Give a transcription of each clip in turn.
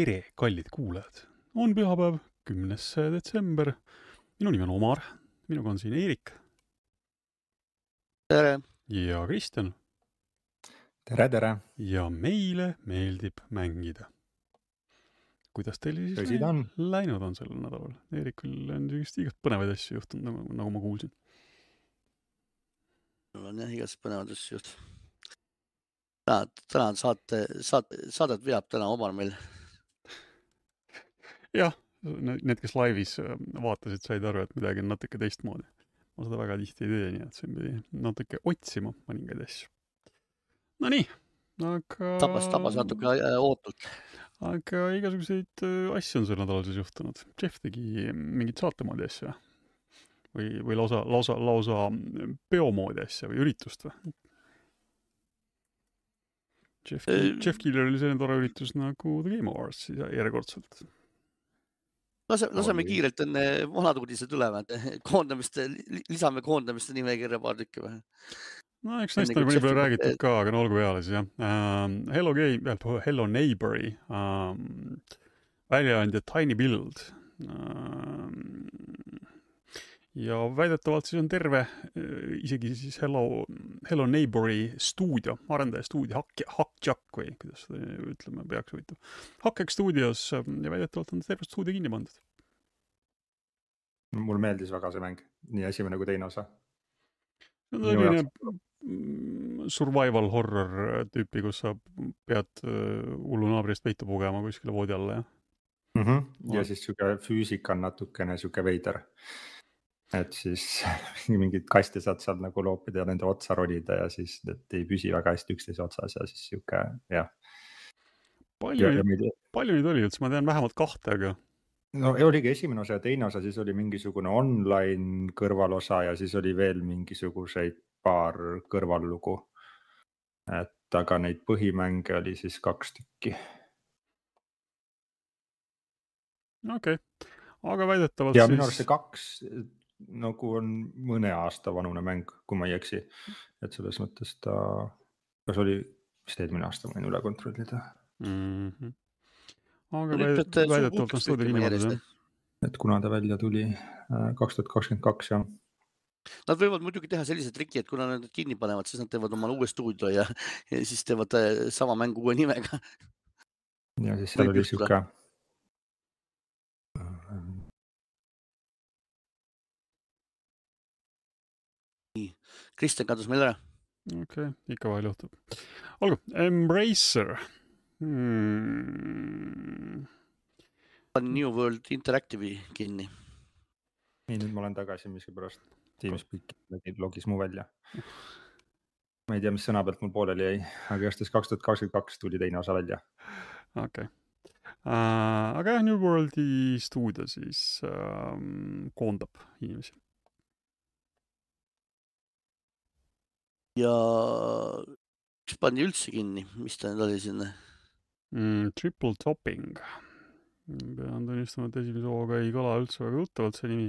tere, kallid kuulajad! on pühapäev, kümnes detsember. minu nimi on Omar, minuga on siin Eerik tere! ja Kristjan tere, tere! ja meile meeldib mängida. kuidas teil siis on. läinud on sellel nädalal? Eerikul on vist igast põnevaid asju juhtunud, nagu, nagu ma kuulsin. mul on jah igast põnevaid asju juhtunud. täna, täna on saate, saate, saadet veab täna Omar meil. Jah, need, kes laivis äh, vaatasid, said aru, et midagi on natuke teistmoodi. ma seda väga tihti ei tee, nii et siin pidi natuke otsima mõningaid asju. Nonii, aga tabas, tabas natuke äh, ootult. aga igasuguseid äh, asju on sel nädalal siis juhtunud. Jeff tegi mingit saate moodi asja või, või lausa, lausa, lausa peo moodi asja või üritust või? Jeff, Äh, Jeff Keeler oli selline tore üritus nagu The Game Awards järjekordselt. Lase, laseme Oli. kiirelt enne vanad uudised et koondamiste, lisame koondamiste nimekirja paar tükki või? no eks neist on juba nii palju räägitud ka, aga no olgu peale siis jah um,. Hello Game uh,, Hello Neighbori um, väljaandja Tiny Build um,. Ja väidetavalt siis on terve uh, isegi siis Hello, Hello Neighbori stuudio, arendaja stuudio, Hack, Hackjack või kuidas seda ütlema peaks huvitav. Hackjack stuudios um, ja väidetavalt on terve stuudio kinni pandud. mulle meeldis väga see mäng, nii esimene kui teine osa. see on Minu selline mm, survival horror tüüpi, kus sa pead äh, hullu naabri eest peitu pugema kuskile voodi alla ja Mm -hmm. ja siis sihuke füüsika on natukene sihuke veider. Et siis mingit kaste saad seal nagu loopida ja nende otsa ronida ja siis need ei püsi väga hästi üksteise otsas ja siis sihuke jah. palju neid, palju neid oli üldse, ma tean vähemalt kahte, aga no oligi esimene osa ja teine osa, siis oli mingisugune online kõrvalosa ja siis oli veel mingisuguseid paar kõrvallugu. et aga neid põhimänge oli siis kaks tükki okei okay.. aga väidetavalt ja siis minu arust see kaks nagu on mõne aasta vanune mäng, kui ma ei eksi. et selles mõttes ta, kas oli vist eelmine aasta, ma võin üle kontrollida, mm. -hmm. aga väidetavalt on stuudio kinni pandud jah. et kuna ta välja tuli kaks tuhat kakskümmend kaks jah. Nad võivad muidugi teha sellise triki, et kuna nad kinni panevad, siis nad teevad omale uue stuudio ja, ja siis teevad äh, sama mängu uue nimega. ja siis seal oli sihuke. Kristjan kadus meil ära. okei okay., ikka vahel juhtub. olgu, Embracer hmm.. panin New World Interactive'i kinni. ei, nüüd ma olen tagasi miskipärast. Teamspeak logis mu välja. ma ei tea, mis sõna pealt mul pooleli jäi, aga igatahes kaks tuhat kakskümmend kaks tuli teine osa välja. okei okay. uh,. aga jah, New Worldi stuudio siis um, koondab inimesi. Ja mis pandi üldse kinni, mis ta nüüd oli sinna? mm,. Triple Topping. pean tunnistama, et esimese hooga ei kõla üldse väga tuttavalt see nimi.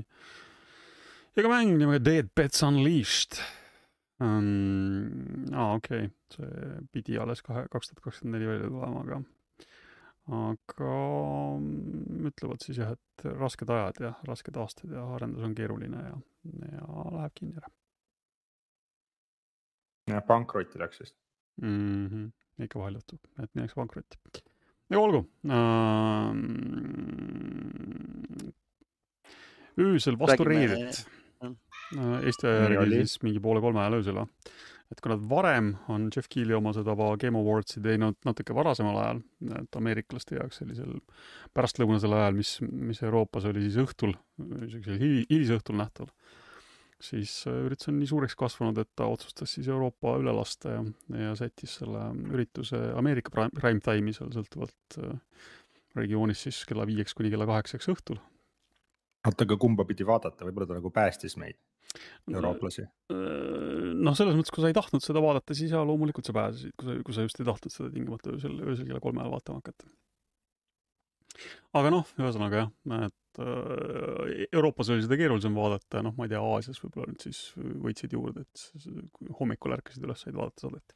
ja ka mäng nimega Dead Pets Unleashed um,. aa, okei okay., see pidi alles kahe, kaks tuhat kakskümmend neli välja tulema, aga aga mm, ütlevad siis jah, et rasked ajad ja rasked aastad ja arendus on keeruline ja, ja läheb kinni ära pankrotti läks vist. mm. -hmm. ikka vahel juhtub, et minnakse pankrotti. aga olgu ähm,. öösel vastu Räägime- reedit. jah. Eesti aja järgi siis mingi poole kolme ajal öösel. et kuna varem on Jeff Keeli oma seda Game Awardsi teinud natuke varasemal ajal, et ameeriklaste jaoks sellisel pärastlõunasel ajal, mis, mis Euroopas oli siis õhtul, sellisel hili- hilisõhtul nähtav, siis äh, üritus on nii suureks kasvanud, et ta otsustas siis Euroopa üle lasta ja, ja sättis selle ürituse Ameerika prime, time'i seal sõltuvalt äh, regioonis siis kella viieks kuni kella kaheksaks õhtul. oota, aga kumba pidi vaadata, võib-olla ta nagu päästis meid, eurooplasi. noh, selles mõttes, kui sa ei tahtnud seda vaadata, siis jaa, loomulikult sa pääsesid, kui sa, kui sa just ei tahtnud seda tingimata öösel, öösel kella kolme ajal vaatama hakata. Aga noh, ühesõnaga jah, et äh, Euroopas oli seda keerulisem vaadata noh, ma ei tea, Aasias võib-olla nüüd siis võitsid juurde, et kui hommikul ärkasid üles, said vaadata saadet.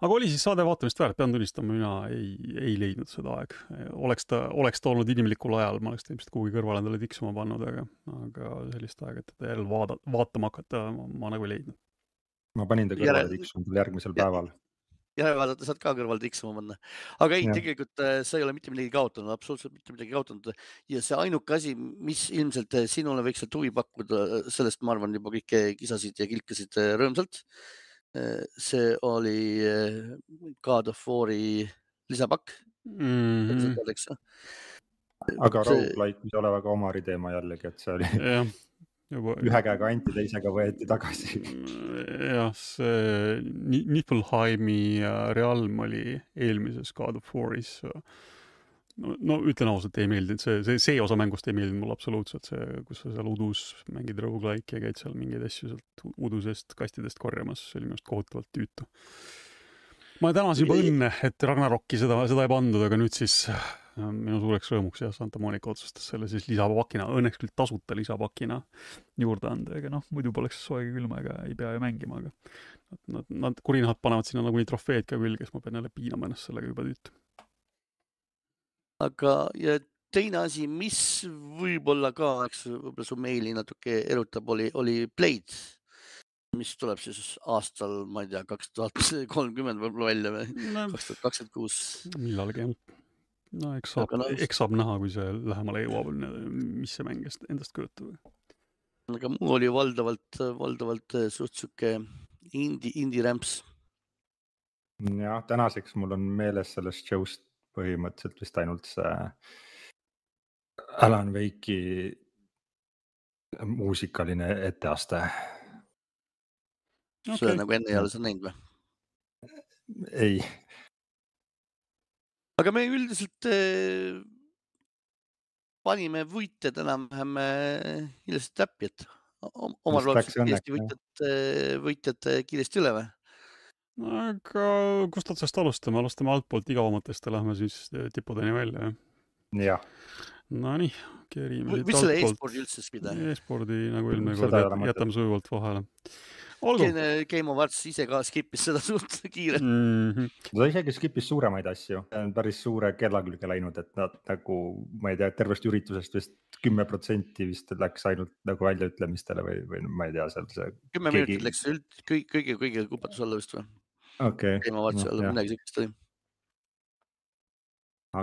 aga oli siis saade vaatamist väärt, pean tunnistama, mina ei, ei leidnud seda aeg. oleks ta, oleks ta olnud inimlikul ajal, ma oleks ta ilmselt kuhugi kõrvale endale tiksuma pannud, aga, aga sellist aega, et teda jälle vaada, vaatama hakata, ma nagu ei leidnud. ma panin ta kõrvale tiksuma tal järgmisel päeval järele vaadata saad ka kõrval tiksuma panna. aga ei, tegelikult äh, sa ei ole mitte midagi kaotanud, absoluutselt mitte midagi kaotanud ja see ainuke asi, mis ilmselt äh, sinule võiks sealt huvi pakkuda, äh, sellest ma arvan juba kõik kisasid ja kilkasid rõõmsalt. see oli God of War'i lisapakk mm. -hmm. aga rogu-like, mis ei ole väga Omari teema jällegi, et see oli juba ühe käega anti, teisega võeti tagasi. jah, see Niflheimi Realm oli eelmises God of War'is. no, no ütlen ausalt, ei meeldinud see, see, see osa mängust ei meeldinud mulle absoluutselt, see, kus sa seal udus mängid rogu-like'i ja käid seal mingeid asju sealt udusest kastidest korjamas, see oli minu arust kohutavalt tüütu. ma tänasin juba õnne, et Ragnarokki seda, seda ei pandud, aga nüüd siis minu suureks rõõmuks jah, Santa Monica otsustas selle siis lisapakina, õnneks küll tasuta lisapakina juurde anda, ega noh, muidu poleks soe ega külma ega ei pea ju mängima, aga nad, nad, nad kurinahad panevad sinna nagunii trofeed ka külge, siis ma pean jälle piinama ennast sellega juba tüütu. aga, ja teine asi, mis võib-olla ka, eks võib-olla su meeli natuke erutab, oli, oli Blade mis tuleb siis aastal, ma ei tea, kaks tuhat kolmkümmend võib-olla välja või kaks tuhat kakskümmend kuus. millalgi jah no eks saab, eks saab näha, kui see lähemale jõuab, mis see mäng endast kujutab. aga mul oli valdavalt, valdavalt äh, suht sihuke indie, indie-rämps. jah, tänaseks mul on meeles sellest show'st põhimõtteliselt vist ainult see Alan Wake'i muusikaline etteaste okay.. seda nagu enne ei ole sa näinud või? ei aga me üldiselt äh, panime võitjad enam-vähem äh, ilusasti täppi, et omal loodusel Eesti võitjad, äh, võitjad kiiresti üle või? aga kust otsast alustame, alustame altpoolt igavamatest ja lähme siis tippudeni välja, jah? jah. Nonii, keerime. võiks selle e-spordi üldse spida? E-spordi nagu eelmine kord, jätame sujuvalt vahele Game of Arts ise ka skip'is seda suht kiirelt mm. -hmm. ta isegi skip'is suuremaid asju, on päris suure kella külge läinud, et nad nagu, ma ei tea, tervest üritusest vist kümme protsenti vist läks ainult nagu väljaütlemistele või, või ma ei tea, seal see. kümme keegi... minutit läks üld, kõige, kõige, kõige kupatuse alla vist või? okei okay.. Game of Artsi no, alla, midagi siukest oli.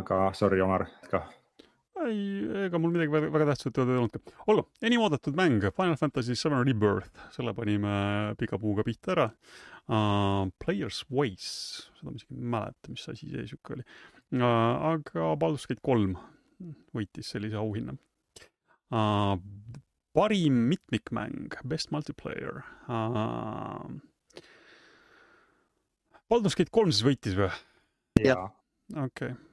aga sorry, Omar, ka ei, ega mul midagi väga, väga tähtsat ei olnudki. olgu, enim oodatud mäng, Final Fantasy Seven Rebirth, selle panime pika puuga pihta ära uh,. Player's Voice, seda ma isegi ei mäleta, mis asi see sihuke oli uh,. aga Baldur's Gate kolm võitis sellise auhinna uh,. parim mitmikmäng, Best Multiplayer uh,. Baldur's Gate kolm siis võitis või? jah. okei okay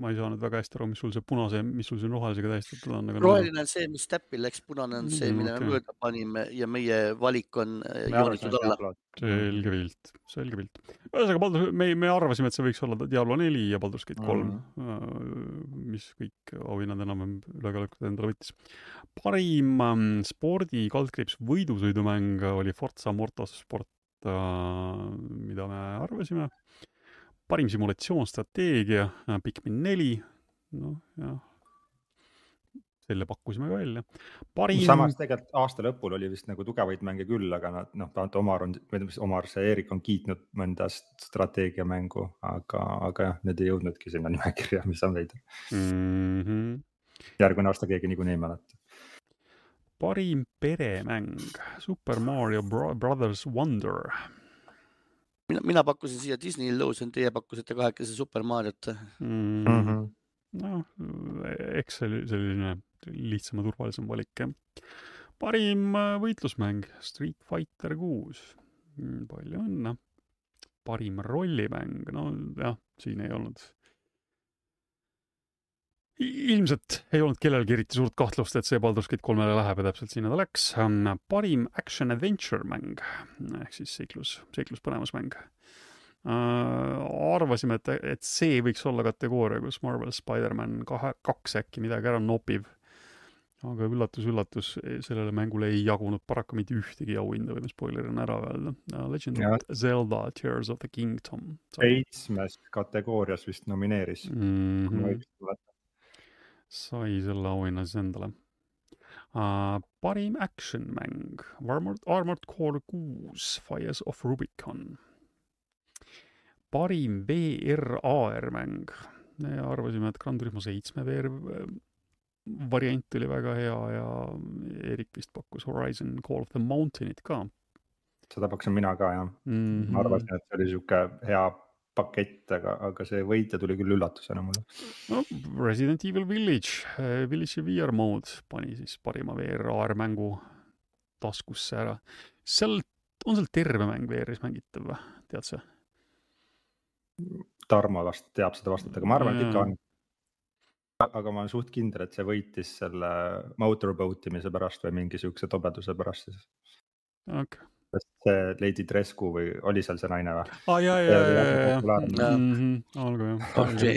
ma ei saanud väga hästi aru, mis sul see punase, mis sul siin rohelisega tähistatud on. roheline on see, mis täppi läks, punane on see, mille okay. me mööda panime ja meie valik on äh, joonitud alla. selge pilt, selge pilt. ühesõnaga, Baldur, me, me arvasime, et see võiks olla Diablo neli ja Baldur's Gate kolm mm, -hmm. mis kõik auhinnad enam-vähem ülekaalukalt endale võttis. parim ähm, spordi kaldkriips võidusõidumäng oli Forza Motorsport äh,, mida me arvasime parim simulatsioonstrateegia, äh, Pikmin neli, noh jah, selle pakkusime ka välja. parim. samas tegelikult aasta lõpul oli vist nagu tugevaid mänge küll, aga nad noh, vähemalt Omar on, või mis Omar, see Eerik on kiitnud mõnda strateegiamängu, aga, aga jah, need ei jõudnudki sinna nimekirja, mis on veider mm. -hmm. järgmine aasta keegi niikuinii ei mäleta. parim peremäng, Super Mario Brothers Wonder mina, mina pakkusin siia Disney Illusion, teie pakkusite kahekesi Super Mariot mm. -hmm. noh, eks see oli selline lihtsam ja turvalisem valik jah. parim äh, võitlusmäng Street Fighter kuus, mm, palju õnne. parim rollimäng, no jah, siin ei olnud ilmselt ei olnud kellelgi eriti suurt kahtlust, et see Baldur's Gate kolmele läheb ja täpselt sinna ta läks. parim action adventure mäng ehk siis seiklus, seikluspõnevusmäng äh,. arvasime, et, et see võiks olla kategooria, kus Marvel Spider-man kahe, kaks äkki midagi ära nopib. aga üllatus-üllatus, sellele mängule ei jagunud paraku mitte ühtegi auhinda, võime spoilerina ära öelda. Legend Jah. of Zelda Tears of the Kingdom. seitsmes kategoorias vist nomineeris mm, -hmm. kui ma -hmm. õigesti mäletan. Sai selle auhinna siis endale uh,. parim action mäng, Armored, Armored Core kuus, Fires of Rubicon. parim VR AR mäng, me arvasime, et Gran Turismo seitsme VR variant oli väga hea ja Erik vist pakkus Horizon Call of the Mountain'it ka seda pakkusin mina ka jah mm, mm. -hmm. ma arvasin, et see oli sihuke hea pakett, aga, aga see võitja tuli küll üllatusena mulle. no Resident Evil Village, Village'i VR mode pani siis parima VR mängu taskusse ära. seal, on seal terve mäng VR-is mängitav või, tead sa? Tarmo vast teab seda vastata, aga ma arvan, et ikka on. aga ma olen suht kindel, et see võitis selle motorboat imise pärast või mingi siukse tobeduse pärast siis. okei. Sest see Lady Trescu või oli seal see naine või? aa ja, ja, ja, väga ja, ja, olgu jah. okei,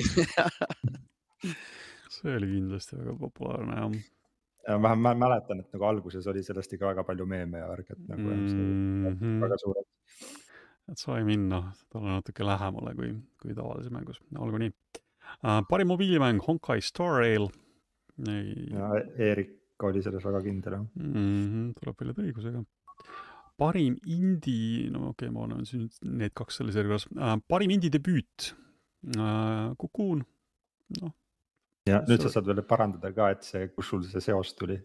see oli kindlasti väga populaarne jah ja ma, ma mäletan, et nagu alguses oli sellest ikka väga palju meeme ja värk, et nagu mm -hmm. mm. väga suured. et sai minna talle natuke lähemale kui, kui tavalises mängus, olgu nii uh,. parim mobiilimäng Honkai Star Rail. Eerik oli selles väga kindel jah. mm -hmm, tuleb välja õigusega. Parim indie, no okei okay,, ma olen siin need kaks selles järjekorras uh,, parim indie debüüt uh,, Cocoon, noh, ja nüüd sa saad veel parandada ka, et see, kus sul see seos tuli.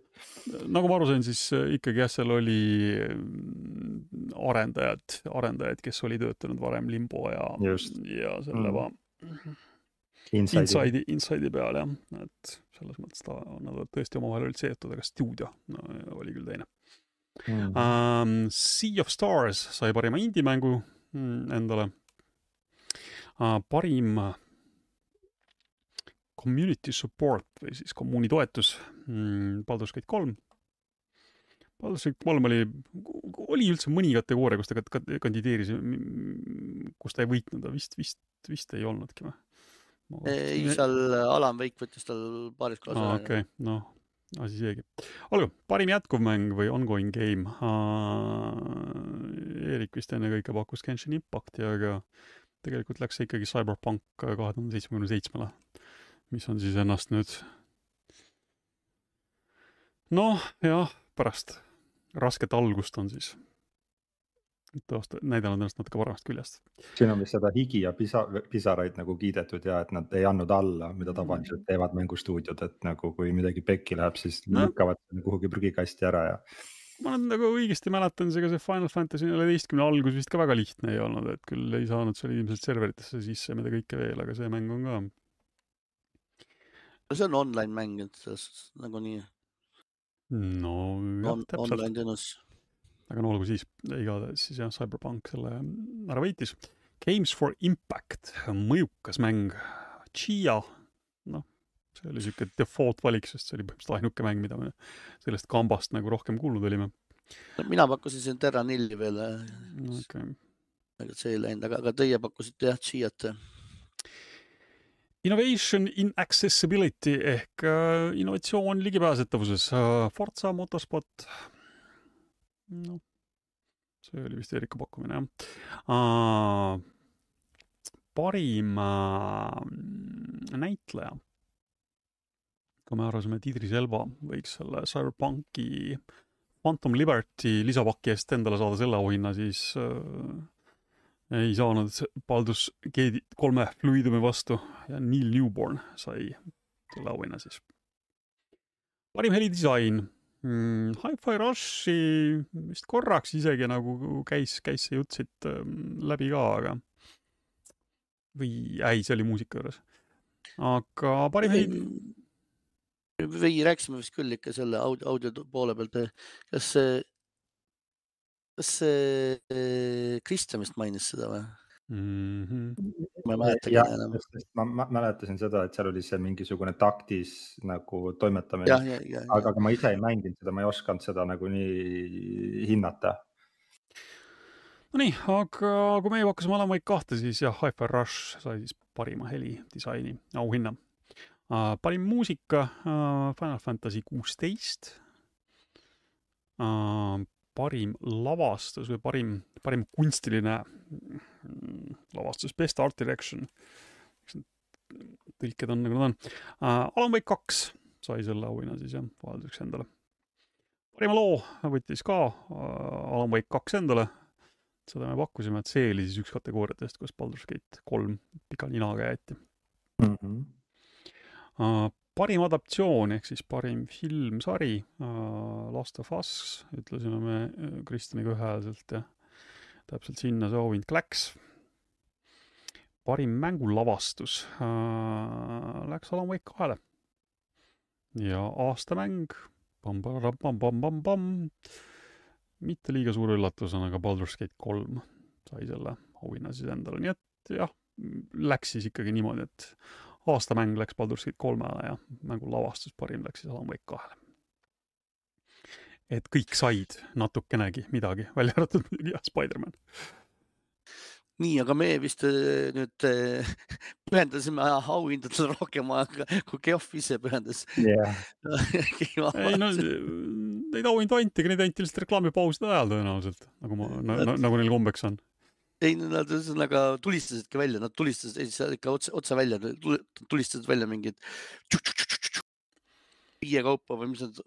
nagu ma aru sain, siis äh, ikkagi jah, seal oli mm, arendajad, arendajad, kes oli töötanud varem Limbo ja, ja selle Mm. Inside'i. Inside'i, Inside'i peal jah, et selles mõttes ta, nad olid tõesti omavahel olid seotud, aga stuudio no, oli küll teine Mm. um,. Sea of Stars sai parima indie-mängu mm, endale uh,. parim community support või siis kommuuni toetus mm,, Baldur's Gate kolm. Baldur's Gate kolm oli, oli üldse mõni kategooria, kus ta kandideeris, kus ta ei võitnud, vist, vist, vist ei olnudki või? ei, seal Alan Wake võttis tal paaris kaasa aa, okei, noh, asi seegi. olgu, parim jätkuvmäng või ongoing game uh,. Eerik vist ennekõike pakkus Genshin Impacti, aga tegelikult läks see ikkagi Cyberpunk kahe tuhande seitsmekümne seitsmele, mis on siis ennast nüüd noh, jah, pärast rasket algust on siis tõosta-, näidanud ennast natuke paremast küljest. siin on vist seda higi ja pisa, pisaraid nagu kiidetud ja et nad ei andnud alla, mida tavaliselt teevad mängustuudiod, et nagu kui midagi pekki läheb, siis No. lükkavad kuhugi prügikasti ära ja ma nüüd nagu õigesti mäletan, ega see Final Fantasy neljateistkümne algus vist ka väga lihtne ei olnud, et küll ei saanud seal ilmselt serveritesse sisse, mida kõike veel, aga see mäng on ka. see on online mäng, et selles suhtes nagunii no jah on, täpselt, online teenus. Aga no olgu siis, igatahes siis jah, Cyberpunk selle ära võitis. Games for Impact, mõjukas mäng, Chia, noh, see oli siuke default valik, sest see oli põhimõtteliselt ainuke mäng, mida me sellest kambast nagu rohkem kuulnud olime. mina pakkusin siin Terra Nilli veel, okei okay. aga see ei läinud, aga, aga teie pakkusite jah, Chiat. Innovation in accessibility ehk äh, innovatsioon ligipääsetavuses äh,, Forza Motorsport. noh, see oli vist Eeriku pakkumine jah parim uh, näitleja. kui me arvasime, et Idris Elba võiks selle Cyberpunki Phantom Liberty lisapaki eest endale saada selle auhinna, siis uh, ei saanud Baldus Gate'i kolme fluidumi vastu ja Neil Newborn sai selle auhinna siis. parim helidisain mm,. Hi-Fi Rushi vist korraks isegi nagu käis, käis see jutt siit ähm, läbi ka, aga või ei, see oli muusika juures. aga parim heli, või rääkisime vist küll ikka selle audio, audio poole pealt, kas see, kas see eh, Kristjan vist mainis seda või? mm. -hmm. ma ei mäletagi enam., ma, ma mäletasin seda, et seal oli see mingisugune taktis nagu toimetamine, aga, aga ma ise ei mänginud seda, ma ei osanud seda nagu nii hinnata. Nonii, aga kui meie pakkusime Alan Wake kahte, siis jah, Hi-Fi Rush sai siis parima helidisaini auhinna. uh,. parim muusika uh, Final Fantasy kuusteist uh,. parim lavastus või parim, parim kunstiline lavastus, Best Art Direction. tõlked on nagu nad on uh,. Alan Wake kaks sai selle auhinna siis jah, vahelduseks endale. parima loo võttis ka uh, Alan Wake kaks endale seda me pakkusime, et see oli siis üks kategooriatest, kus Baldur's Gate kolm pika ninaga jäeti mm. -hmm. Uh, parim adaptatsioon ehk siis parim filmsari uh, Last of Us, ütlesime me Kristjaniga ühehäälselt ja täpselt sinna see auhind läks. Parim mängulavastus uh, läks Alan Wake kahele. ja aastamäng pam-pam-pam-pam-pam, mitte liiga suure üllatusena, aga Baldur's Gate kolm sai selle auhinna siis endale, nii et jah, läks siis ikkagi niimoodi, et aastamäng läks Baldur's Gate kolmele ja mängu lavastus parim läks siis Alan Wake kahele. et kõik said natukenegi midagi, välja arvatud muidugi jah, Spider-man. Nii, aga me vist äh, nüüd äh, pühendasime auhindadele rohkem aega, kui Geoff ise pühendas yeah. ei no neid auhindu anti, aga neid anti lihtsalt reklaamipauside ajal tõenäoliselt, nagu ma, nagu neil kombeks on ei, nad ühesõnaga tulistasidki välja, nad tulistasid ei, ikka otse, otse välja, tulistasid välja mingid viie kaupa või mis nad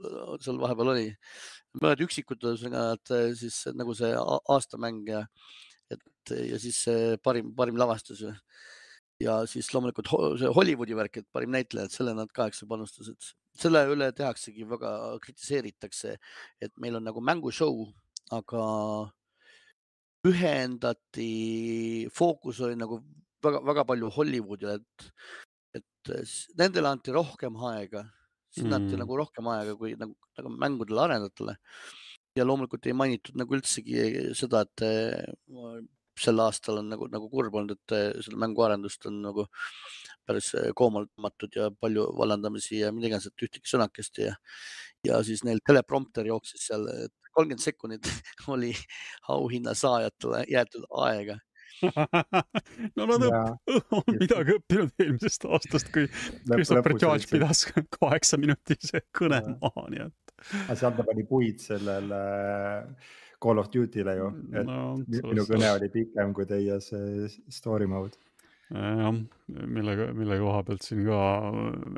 seal vahepeal oli. mõned üksikud ühesõnaga, et eh, siis nagu see aastamäng ja, et ja siis parim, parim lavastus ja siis loomulikult see Hollywoodi värk, et parim näitleja, et selle nad kaheksa panustasid. selle üle tehaksegi väga, kritiseeritakse, et meil on nagu mängushow, aga pühendati, fookus oli nagu väga-väga palju Hollywoodile, et, et nendele anti rohkem aega, sinna anti mm. nagu rohkem aega kui nagu, nagu mängudele arendajatele. ja loomulikult ei mainitud nagu üldsegi seda, et eh, sel aastal on nagu, nagu kurb olnud, et eh, seda mänguarendust on nagu päris eh, koomalt tõmmatud ja palju vallandamisi ja mida iganes, et ühtegi sõnakest ja, ja siis neil teleprompter jooksis seal, et kolmkümmend sekundit oli auhinna saajatele jäetud aega. No nad on midagi õppinud eelmisest aastast, kui Christopher Judge pidas kaheksa minutise kõne maha, nii et. aga seal ta pani puid sellele Call of Duty'le ju, et no, minu kõne oli pikem kui teie see story mode jah, millega, mille koha pealt siin ka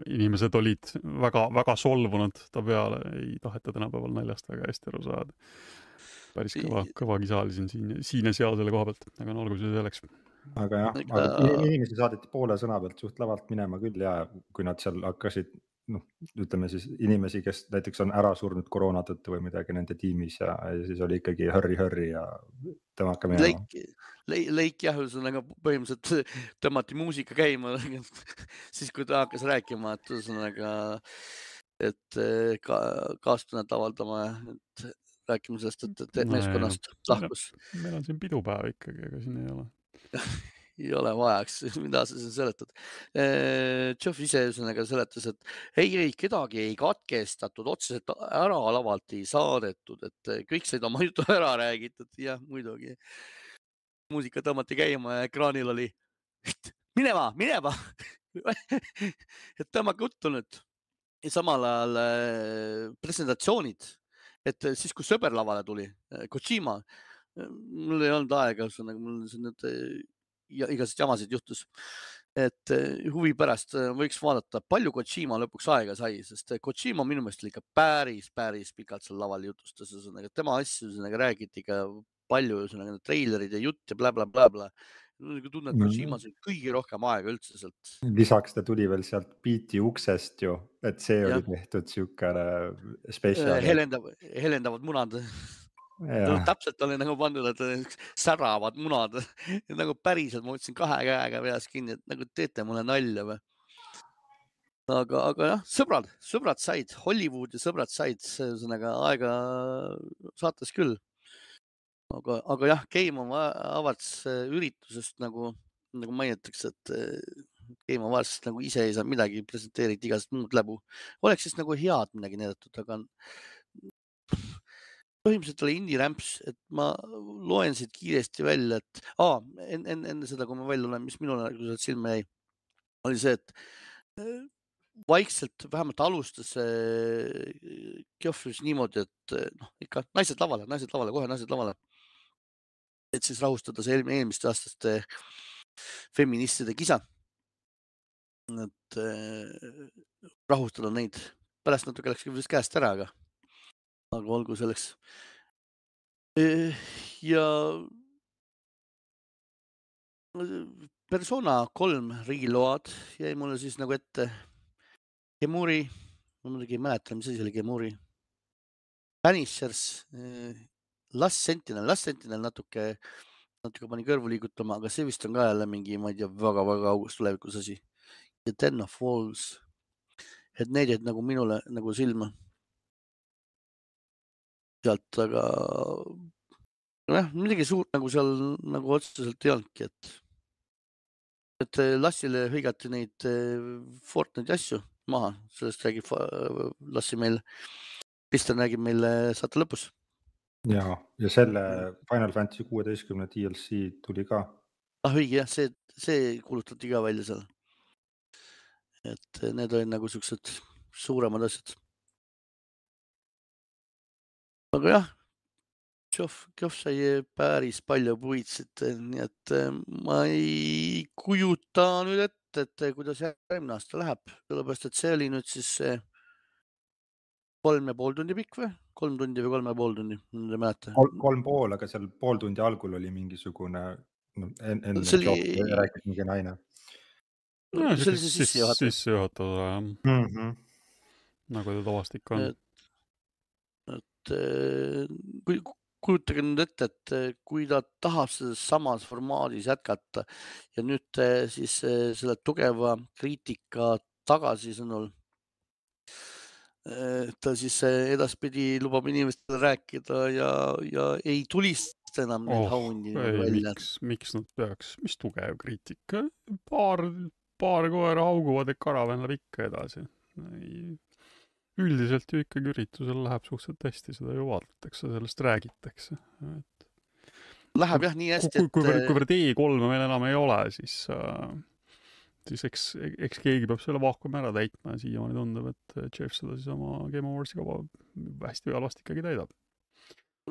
inimesed olid väga-väga solvunud ta peale, ei taheta tänapäeval naljast väga hästi aru saada. päris kõva, kõva kisa oli siin, siin, siin ja seal selle koha pealt, aga no olgu see selleks. aga jah, aga inimesi saadeti poole sõna pealt suht lavalt minema küll ja kui nad seal hakkasid noh, ütleme siis inimesi, kes näiteks on ära surnud koroona tõttu või midagi nende tiimis ja, ja siis oli ikkagi hurry, hurry ja tõmmake minema. Leik, leik, leik jah, ühesõnaga põhimõtteliselt tõmmati muusika käima siis kui ta hakkas rääkima, et ühesõnaga, et ka kaastunnet avaldama, et rääkima sellest, et, et meeskonnast no, lahkus. meil on siin pidupäev ikkagi, ega siin ei ole ei ole vajaks, mida sa siin seletad. Jeff ise ühesõnaga seletas, et ei, ei kedagi ei katkestatud, otseselt ära lavalt ei saadetud, et kõik said oma jutu ära räägitud. jah, muidugi. muusika tõmmati käima ja ekraanil oli minema, minema et tõmmake juttu nüüd. ja samal ajal presentatsioonid, et siis, kui sõber lavale tuli, Kojima, mul ei olnud aega, ühesõnaga mul nüüd ja igasuguseid jamasid juhtus. et eh, huvi pärast eh, võiks vaadata, palju Kojima lõpuks aega sai, sest eh, Kojima minu meelest oli ikka päris, päris pikalt seal laval jutustas, ühesõnaga tema asju ühesõnaga räägiti ikka palju, ühesõnaga treilerid ja jutt ja blablabla bla, bla. nagu tunnen, et Kojima sai kõige rohkem aega üldse sealt. lisaks ta tuli veel sealt biiti uksest ju, et see ja. oli tehtud siukene spetsial. helendavad, helendavad munad täpselt oli nagu pandud, et säravad munad nagu päriselt, ma võtsin kahe käega peas kinni, et nagu teete mulle nalja või. aga, aga jah, sõbrad, sõbrad said, Hollywoodi sõbrad said, ühesõnaga aega saates küll. aga, aga jah, Game of Awards üritusest nagu, nagu mainitakse, et eh, Game of Awardsist nagu ise ei saa midagi, presenteeriti igast muud läbu. oleks siis nagu head midagi näidatud, aga põhimõtteliselt oli indie rämps, et ma loen siit kiiresti välja, et aa, enne, enne, enne seda, kui ma välja loen, mis minule nagu silma jäi, oli see, et äh, vaikselt vähemalt alustas Geoff just niimoodi, et noh, ikka naised lavale, naised lavale, kohe naised lavale. et siis rahustada see eelmiste aastaste feministide kisa. et rahustada neid, pärast natuke läks vist käest ära, aga, aga olgu selleks. ja persona kolm riigiload jäi mulle siis nagu ette. Gemuri, ma muidugi ei mäleta, mis asi oli Gemuri. Banishers, Last Sentinel, Last Sentinel natuke, natuke pani kõrvu liigutama, aga see vist on ka jälle mingi, ma ei tea väga,, väga-väga kauges tulevikus asi. ja Ten of Walls, et need jäid nagu minule nagu silma. Sealt, aga nojah, midagi suurt nagu seal nagu otseselt ei olnudki, et et äh, Lassile hõigati neid äh, Fortnite'i asju maha, sellest räägib Lassi meil, Kristjan räägib meile saate lõpus. ja, ja selle Final Fantasy kuueteistkümne DLC tuli ka. ah õige jah, see, see kuulutati ka välja seal. et need olid nagu siuksed suuremad asjad. Aga jah Geoff, Geoff sai päris palju puitsit, nii et eh, ma ei kujuta nüüd ette, et kuidas järgmine aasta läheb, sellepärast et see oli nüüd siis kolm ja pool tundi pikk või? kolm tundi või kolm ja pool tundi, ma ei mäleta. kolm pool, aga seal pool tundi algul oli mingisugune no,, enne oli... rääkis mingi naine. no see oli siis sissejuhatav. sissejuhatav jah mm -hmm. nagu ta tavaliselt ikka on. et, et eh, kui, kujutage nüüd ette, et eh, kui ta tahab selles samas formaadis jätkata ja nüüd eh, siis eh, selle tugeva kriitika tagasisõnul ta siis edaspidi lubab inimestele rääkida ja, ja ei tulista enam neid oh, haundi välja. miks, miks nad peaks, mis tugev kriitika, paar, paar koera hauguvad, et karavan läheb ikka edasi. Üldiselt ju ikkagi üritusel läheb suhteliselt hästi, seda ju vaadatakse, sellest räägitakse, et. Läheb jah nii hästi, et. kuivõrd, kuivõrd E3-e meil enam ei ole, siis äh, siis eks, eks keegi peab selle vaakumi ära täitma ja siiamaani tundub, et Jeff seda siis oma Game Awardsi kava hästi või halvasti ikkagi täidab.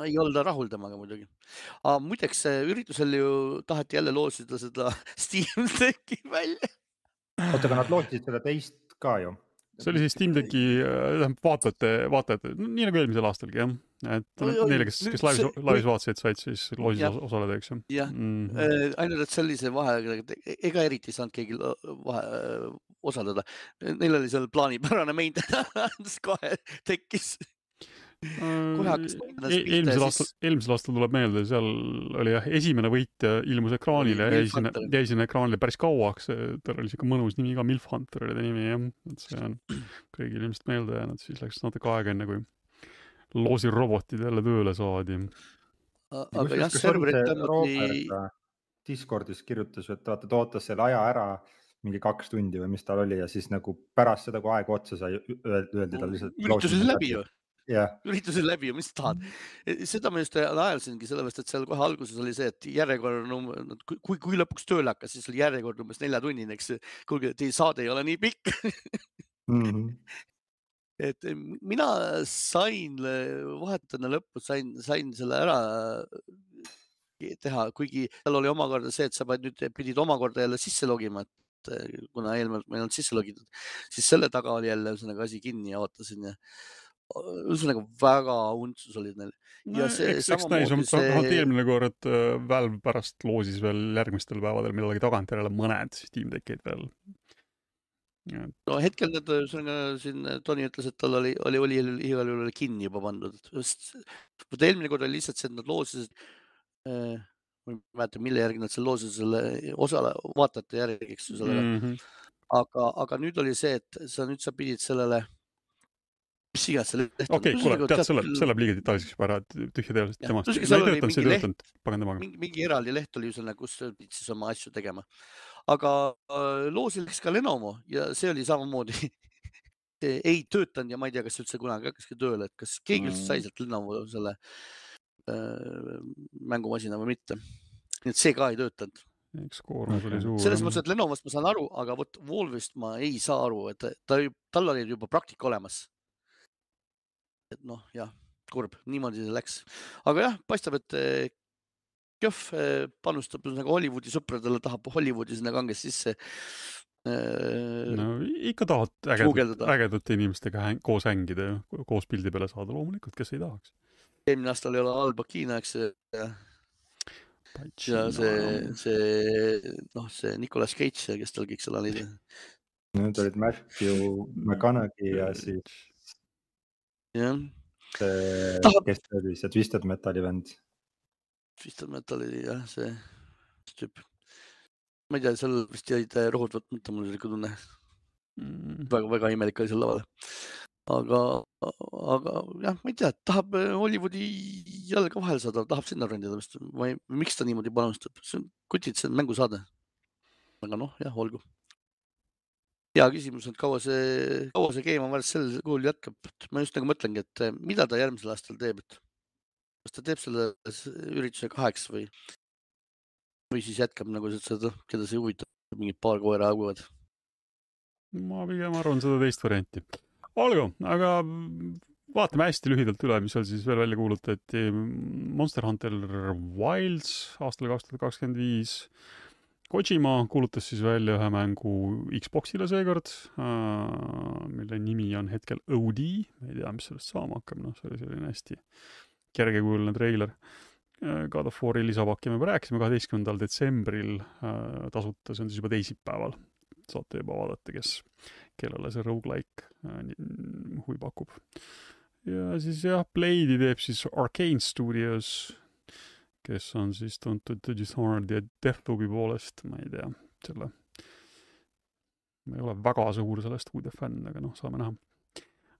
no ei olda rahul temaga muidugi. muideks üritusel ju taheti jälle loosida seda Steam Decki välja. oota, aga nad loosisid seda teist ka ju see oli siis Steam Decki, äh, tähendab vaatajate, vaatajate, nii nagu eelmisel aastalgi jah. et neile, kes, kes laivis, laivis vaatasid, said siis loosis osaleda, eks ju. jah mm -hmm., ainult et sellise vahega, ega eriti ei saanud keegi vahe, osaleda. Neil oli seal plaanipärane maintenance kohe tekkis kohe hakkas e. eelmisel aastal, eelmisel aastal tuleb meelde, seal oli jah, esimene võitja ilmus ekraanile ja jäi sinna, jäi sinna ekraanile päris kauaks. tal oli siuke mõnus nimi ka, Milf Hunter oli ta nimi jah, et see on kõigile ilmselt meelde jäänud, siis läks natuke aega, enne kui loosirobotid jälle tööle saadi. aga jah, serverid tõmmati. Discordis kirjutas, et vaata, ta ootas selle aja ära mingi kaks tundi või mis tal oli ja siis nagu pärast seda, kui aeg otsa sai, öeldi talle lihtsalt. üritus oli läbi ju yeah. ürituse läbi ja mis tahad. Mm. seda ma just naersingi, sellepärast et seal kohe alguses oli see, et järjekord number, kui, kui lõpuks tööle hakkas, siis oli järjekord umbes neljatunnine, eks. kuulge, teie saade ei ole nii pikk mm. -hmm. et mina sain vahetajana lõpus sain, sain selle ära teha, kuigi seal oli omakorda see, et sa pead nüüd, pidid omakorda jälle sisse logima, et kuna eelnevalt ma ei olnud sisse logitud, siis selle taga oli jälle ühesõnaga asi kinni ja ootasin ja ühesõnaga väga untsus olid neil. ja see no, samamoodi see. eelmine kord äh, Valve pärast loosis veel järgmistel päevadel millalgi tagantjärele mõned Steam Deckid veel. no hetkel need, ühesõnaga siin Tony ütles, et tal oli, oli, oli igal juhul kinni juba pandud, sest vot eelmine kord oli lihtsalt see, et nad loosisid äh,, ma ei mäleta, mille järgi nad seal loosisid selle osale, vaatajate järgi, eks ju sellele mm. -hmm. aga, aga nüüd oli see, et sa nüüd sa pidid sellele mis iganes on. okei okay,, kuule, tead, see läheb, see läheb liiga detailseks juba ära, tühja teadlased temast. ei töötanud, see ei töötanud, pagan temaga. mingi eraldi leht oli ühesõnaga, kus pidid siis oma asju tegema. aga äh, loosil läks ka Lenovo ja see oli samamoodi ei töötanud ja ma ei tea, kas üldse kunagi hakkaski tööle, et kas keegi üldse sai mm. sealt Lenovo selle äh, mängumasina või mitte. nii et see ka ei töötanud eks koormus oli suur. selles mõttes, et Lenovost ma saan aru, aga vot Volvist ma ei saa aru, et ta, tal oli juba praktika olemas. Et noh, jah, kurb, niimoodi see läks, aga jah, paistab, et Kjõhv eh, panustab nagu Hollywoodi sõpradele, tahab Hollywoodi sinna kangesti sisse äh, no ikka tahad ägedat, ägedate inimestega häng, koos hängida ju, koos pildi peale saada, loomulikult, kes ei tahaks. eelmine aasta oli Al Pacino, eks ja, ja see, see noh, see Nicolas Cage ja kes tal kõik seal olid. Need olid Matthew McConaughey ja siis. Jah. see, kes see oli, see Twisted Metali vend Twisted Metal oli jah, see tüüp. ma ei tea, seal vist jäid rohud võtmata, mul oli siuke tunne mm.. väga-väga imelik oli seal laval. aga, aga jah, ma ei tea, tahab äh, Hollywoodi jälle ka vahele saada, tahab sinna rendida vist või miks ta niimoodi panustab, see on kutid, see on mängusaade. aga noh, jah, olgu. Hea küsimus, et kaua see, kaua see Game of Thrones sel kujul jätkab, ma just nagu mõtlengi, et äh, mida ta järgmisel aastal teeb, et kas ta teeb selle ürituse kaheks või, või siis jätkab nagu seda, keda see huvitab, mingid paar koera haguvad? ma pigem arvan seda teist varianti. olgu, aga vaatame hästi lühidalt üle, mis seal siis veel välja kuulutati. Monster Hunter Wilds aastal kaks tuhat kakskümmend viis. Kojima kuulutas siis välja ühe mängu Xbox'ile seekord, äh, mille nimi on hetkel OD, ei tea, mis sellest saama hakkab, noh, see oli selline hästi kergekujuline treiler. Äh, God of War'i lisapakki me juba rääkisime, kaheteistkümnendal detsembril äh, tasuta, see on siis juba teisipäeval. saate juba vaadata, kes, kellele see rogu-like äh, huvi pakub. ja siis jah, Blade'i teeb siis Arcane Studios, kes on siis tuntud Dishonored ja Deathloopi poolest, ma ei tea, selle ma ei ole väga suur selle stuudio fänn, aga noh, saame näha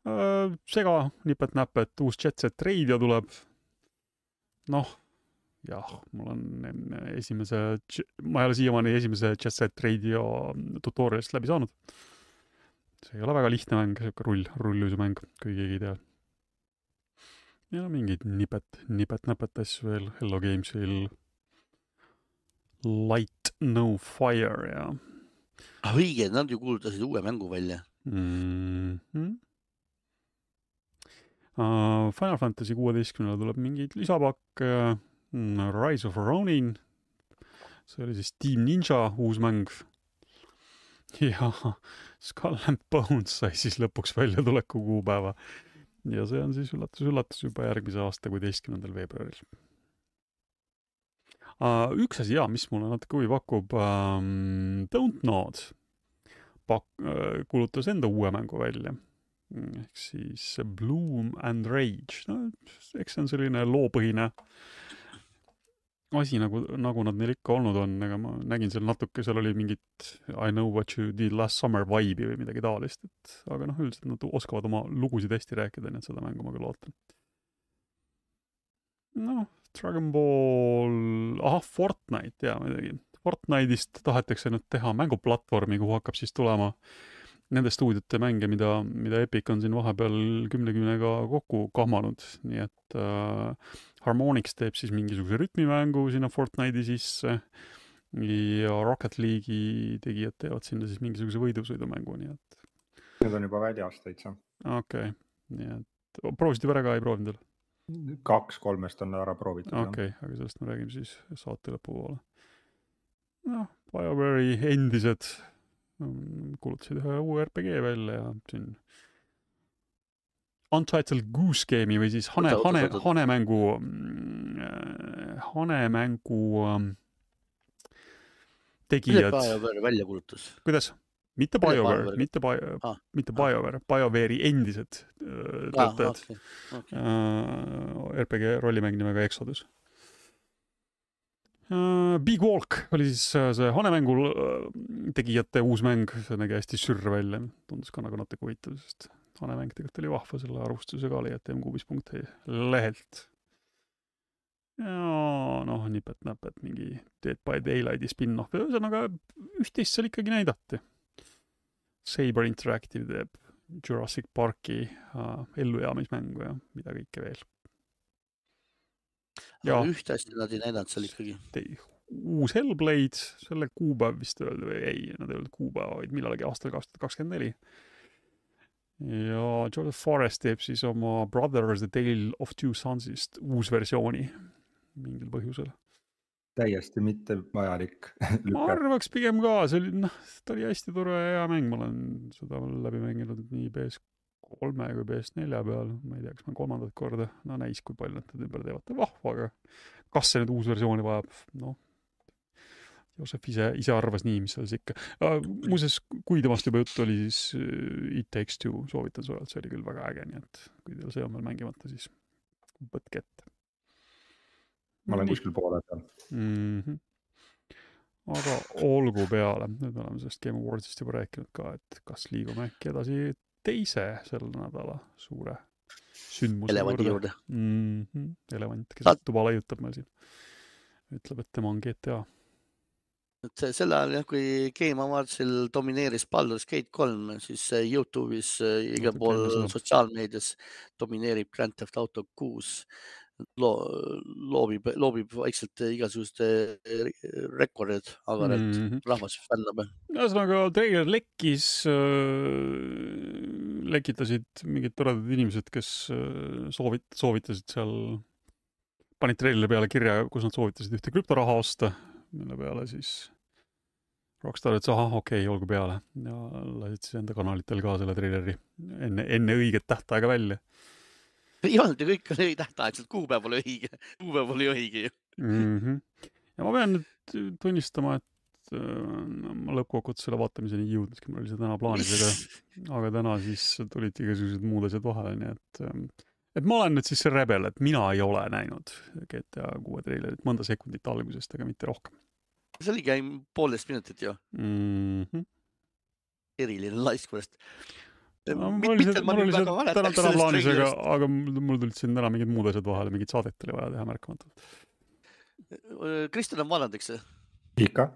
Äh, sega nipet-näpet, uus Jet Set Radio tuleb. noh, jah, mul on esimese, ma ei ole siiamaani esimese Jet Set Radio tutorial'ist läbi saanud. see ei ole väga lihtne mäng, sihuke rull, rulluisumäng, kui keegi ei tea. Ja mingeid nipet, nipet-näpet asju veel, Hello Gamesil. Light No Fire ja. ah õige, nad ju kuulutasid uue mängu välja mm. -hmm uh,. Final Fantasy kuueteistkümnele tuleb mingeid lisapakke uh,, Rise of Ronin, see oli siis Team Ninja uus mäng. ja Skull and Bones sai siis lõpuks väljatuleku kuupäeva. Ja see on siis üllatus-üllatus juba järgmise aasta kuueteistkümnendal veebruaril uh,. üks asi jaa, mis mulle natuke huvi pakub um,, Don't Nod pak-, uh, kuulutas enda uue mängu välja ehk siis Bloom and Rage, no eks see on selline loopõhine asi, nagu, nagu nad neil ikka olnud on, aga ma nägin seal natuke, seal oli mingit I know what you did last summer vibe'i või midagi taolist, et aga noh, üldiselt nad oskavad oma lugusid hästi rääkida, nii et seda mängu ma küll ootan. noh, Dragon Ball, ahah, Fortnite, jaa muidugi. Fortnite'ist tahetakse nüüd teha mänguplatvormi, kuhu hakkab siis tulema nende stuudiote mänge, mida, mida Epic on siin vahepeal kümnekümnega kokku kahmanud, nii et äh, Harmonix teeb siis mingisuguse rütmimängu sinna Fortnite'i sisse ja Rocket League'i tegijad teevad sinna siis mingisuguse võidusõidumängu, nii et. Need on juba väljas täitsa. okei okay., nii et proovisid juba ära ka, ei proovinud veel? kaks kolmest on ära proovitud. okei okay,, aga sellest me räägime siis saate lõpupoole. noh, BioWare'i endised kuulutasid ühe uue RPG välja ja siin Untitled Goose Game'i või siis hane, hane, hanemängu, mm, hanemängu ähm, tegijad. Välja kuulutas. kuidas? mitte BioWare, mitte Bio ah., mitte BioWare, BioWare'i endised äh, töötajad ah,. Okay, okay. Uh, RPG rollimäng nimega Exodus Big Walk oli siis see hanemängu tegijate uus mäng, see nägi hästi sürr välja, tundus ka nagu natuke huvitav, sest hanemäng tegelikult oli vahva, selle arvustuse ka leiate mkuubis.ee lehelt. ja noh, nipet-näpet, mingi Dead by Daylighti spin-off, ühesõnaga üht-teist seal ikkagi näidati. Saber Interactive teeb Jurassic Parki uh, ellujäämismängu ja mida kõike veel ja ühte asja nad ei näidanud seal ikkagi. uus Hellblade, selle kuupäev vist öeldi või ei, nad ei öelnud kuupäeva, vaid millalgi aastal kaks tuhat kakskümmend neli. Ja Joseph Forrest teeb siis oma Brothers The Tale of Two Sons'ist uusversiooni mingil põhjusel. Täiesti mittevajalik ma arvaks pigem ka, see oli, noh, ta oli hästi tore ja hea mäng, ma olen seda läbi mänginud nii PS3 kui PS4 peal, ma ei tea, kas ma kolmandat korda, no näis, kui palju nad ümber teevad, vahva, aga kas see nüüd uus versiooni vajab, noh. Joosep ise, ise arvas nii, mis selles ikka uh,. muuseas, kui temast juba juttu oli, siis uh, It Takes Two soovitan soojalt, see oli küll väga äge, nii et kui teil see on veel mängimata, siis võtke ette ma olen kuskil poole peal mm. -hmm. aga olgu peale, nüüd me oleme sellest Game Awardsist juba rääkinud ka, et kas liigume äkki edasi teise selle nädala suure sündmuse elevandi juurde mm. -hmm. elevant, kes Saad... tuba laiutab meil siin, ütleb, et tema on GTA et see sel ajal kui Game Awardsil domineeris Baldur's Gate kolm, siis Youtube'is äh, igal pool sotsiaalmeedias domineerib Grand Theft Auto kuus loo-, loobib, loobib vaikselt igasuguste rekordeid agaralt mm, -hmm. rahvas fännab. ühesõnaga, treiler lekkis äh,, lekitasid mingid toredad inimesed, kes äh, soovit-, soovitasid seal, panid treileri peale kirja, kus nad soovitasid ühte krüptoraha osta, mille peale siis Rockstar ütles, ahah, okei okay,, olgu peale ja lasid siis enda kanalitel ka selle treileri enne, enne õiget tähtaega välja ei olnud ju, kõik oli tähtaegselt, kuupäev oli õige, kuupäev oli õige ju mm. -hmm. ja ma pean nüüd tunnistama, et no, ma lõppkokkuvõttes selle vaatamiseni ei jõudnudki, mul oli see täna plaanis, aga, aga täna siis tulid igasugused muud asjad vahele, nii et et ma olen nüüd siis see rebel, et mina ei ole näinud GTA kuue treilerit mõnda sekundit algusest, aga mitte rohkem. see oligi poolteist minutit ju mm. -hmm. eriline laiskvõrest no, mul oli see, mul oli see täna, täna plaanis, aga, aga mul tulid siin täna mingid muud asjad vahele, mingit saadet oli vaja teha märkamatult. Kristjan on vaadanud, eks? ikka.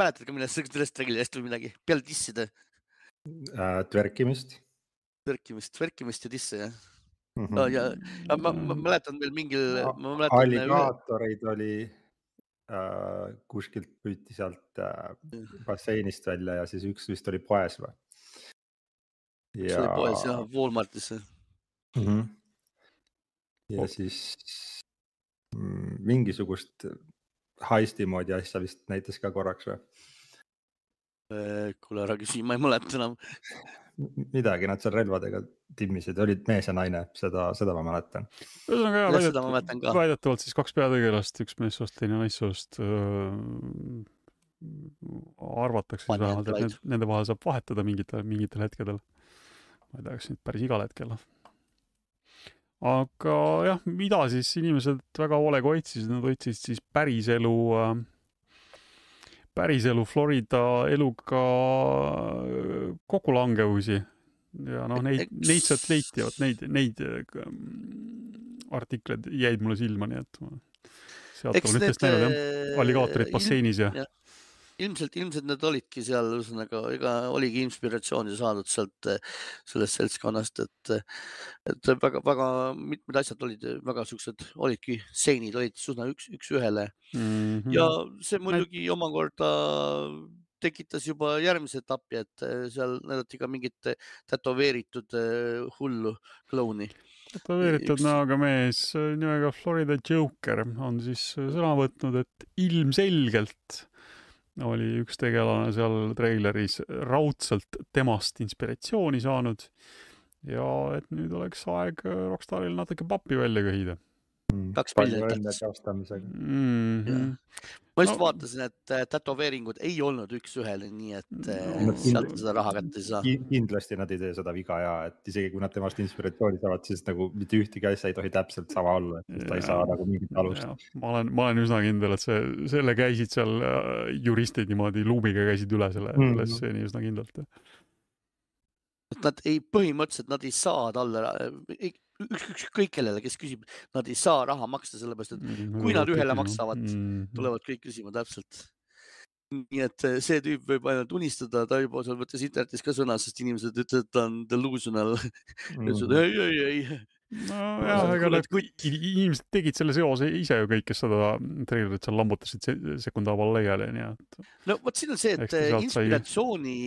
mäletad ka millest, sellest treilerist või midagi, peale disside äh,? tverkimist. tverkimist, tverkimist ja disse, jah. No, ja, ja ma, ma mäletan veel mingil. alligaatoreid üle... oli äh, kuskilt püüti sealt äh, basseinist välja ja siis üks vist oli poes või? ja. see oli poes jah, Walmartis mm. -hmm. ja oh. siis mingisugust heisti moodi asja vist näitas ka korraks või? Äh, kuule ära küsi, ma ei mäleta enam. midagi, nad seal relvadega timmisid, olid mees ja naine, seda, seda ma mäletan. ühesõnaga jah, väidetavalt, väidetavalt siis kaks peategelast, üks meessoost, teine naissoost äh, arvatakse siis vähemalt, et need, nende vahel saab vahetada mingitel, mingitel hetkedel ma ei tea, kas nüüd päris igal hetkel. Noh. aga jah, mida siis inimesed väga hoolega otsisid, nad otsisid siis päriselu äh, päriselu Florida eluga äh, kokkulangevusi ja noh, neid, neid sealt leiti, vot neid, neid äh, artikleid jäid mulle silma, nii et sealt olen üht-teist näinud jah, alligaatorid basseinis ja, ja ilmselt, ilmselt need olidki seal, ühesõnaga, ega oligi inspiratsiooni saadud sealt, sellest seltskonnast, et, et väga-väga mitmed asjad olid väga siuksed, olidki stseenid olid üsna üks, üks-ühele mm. -hmm. ja see muidugi omakorda tekitas juba järgmise etapi, et seal näidati ka mingit tätoveeritud hullu klouni tätoveeritud näoga mees nimega Florida Joker on siis sõna võtnud, et ilmselgelt oli üks tegelane seal treileris raudselt temast inspiratsiooni saanud ja et nüüd oleks aeg Rockstaril natuke pappi välja köhida. Kaks miljonit tähtsust. Mm -hmm. ma just no. vaatasin, et äh, tätoveeringud ei olnud üks-ühele, nii et no, äh, sealt seda raha kätte ei saa. kindlasti nad ei tee seda viga ja et isegi kui nad temast inspiratsiooni saavad, siis nagu mitte ühtegi asja ei tohi täpselt sama olla, et ta ei saa nagu mingit alust. ma olen, ma olen üsna kindel, et see, selle käisid seal äh, juristid niimoodi luubiga käisid üle selle mm, -hmm. selle stseeni üsna kindlalt nad ei, põhimõtteliselt nad ei saa talle, ükskõik kellele, kes küsib, nad ei saa raha maksta, sellepärast et mm, kui nad ühele maksavad mm, -hmm. tulevad kõik küsima täpselt. nii et eh, see tüüp võib ainult unistada, ta juba seal võttis internetis ka sõna, sest inimesed ütlesid, et ta on delusional mm. -hmm. ei, ei, ei. nojah, ega nad inimesed tegid selle seose ise ju kõik, kes seda treilerit seal lammutasid sekundaval laiali, nii et. no vot siin on see, et inspiratsiooni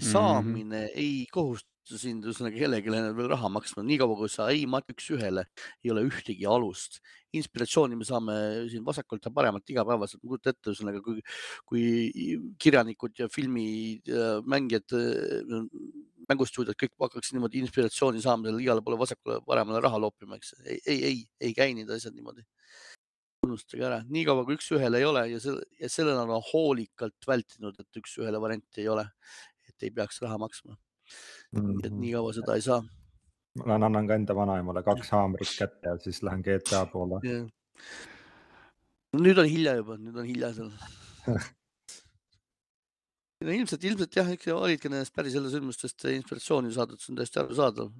sai... saamine mm -hmm. ei kohusta sind ühesõnaga kellelegi veel raha maksma, niikaua kui sa ei matu üks-ühele, ei ole ühtegi alust. inspiratsiooni me saame siin vasakult ja paremalt igapäevaselt, ma kujutan ette, ühesõnaga kui, kui kirjanikud ja filmimängijad, mängustuudiod kõik hakkaks niimoodi inspiratsiooni saamisel igale poole vasakule-paremale raha loopima, eks ei, ei, ei, ei käi need asjad niimoodi unustage ära, niikaua kui üks-ühele ei ole ja selle, ja sellele on hoolikalt vältinud, et üks-ühele varianti ei ole, et ei peaks raha maksma. Et nii kaua seda ei saa. ma annan ka enda vanaemale kaks haamrit kätte ja siis lähen GTA poole yeah.. nüüd on hilja juba, nüüd on hilja seal no ilmselt, ilmselt jah, eks olidki nendest päris jälle sündmustest inspiratsiooni saadud, see on täiesti arusaadav.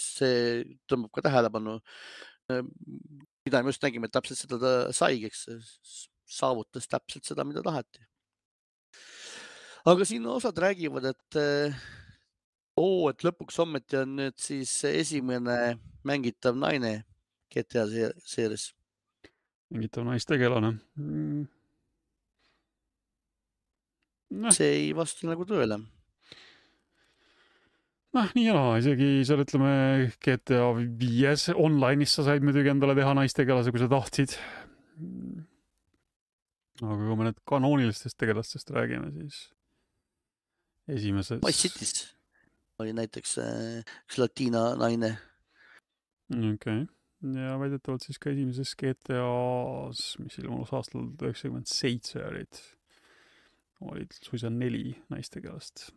see tõmbab ka tähelepanu. mida me just nägime, et täpselt seda ta saigi, eks saavutas täpselt seda, mida taheti. aga siin osad räägivad, et oo, et lõpuks ometi on nüüd siis esimene mängitav naine GTA seeris. mängitav naistegelane mm.. No. see ei vasta nagu tõele. noh, nii ja naa, isegi seal ütleme GTA viies online'is sa said muidugi endale teha naistegelase, kui sa tahtsid. aga kui me nüüd kanoonilistest tegelastest räägime, siis esimeses. Wise City's oli näiteks äh, üks latiina naine. okei okay., ja väidetavalt siis ka esimeses GTA-s, mis ilmus aastal üheksakümmend seitse olid, olid suisa neli naistegelast.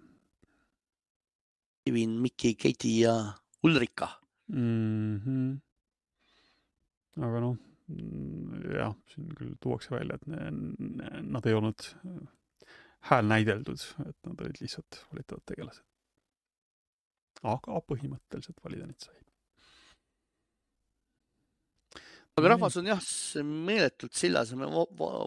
Kevin, Mikki, Keiti ja Ulrika mm. -hmm. aga noh, jah, siin küll tuuakse välja, et ne, nad ei olnud häälnäideldud, et nad olid lihtsalt valitavad tegelased aga põhimõtteliselt valida neid sai. aga rahvas on jah, meeletult sillas ja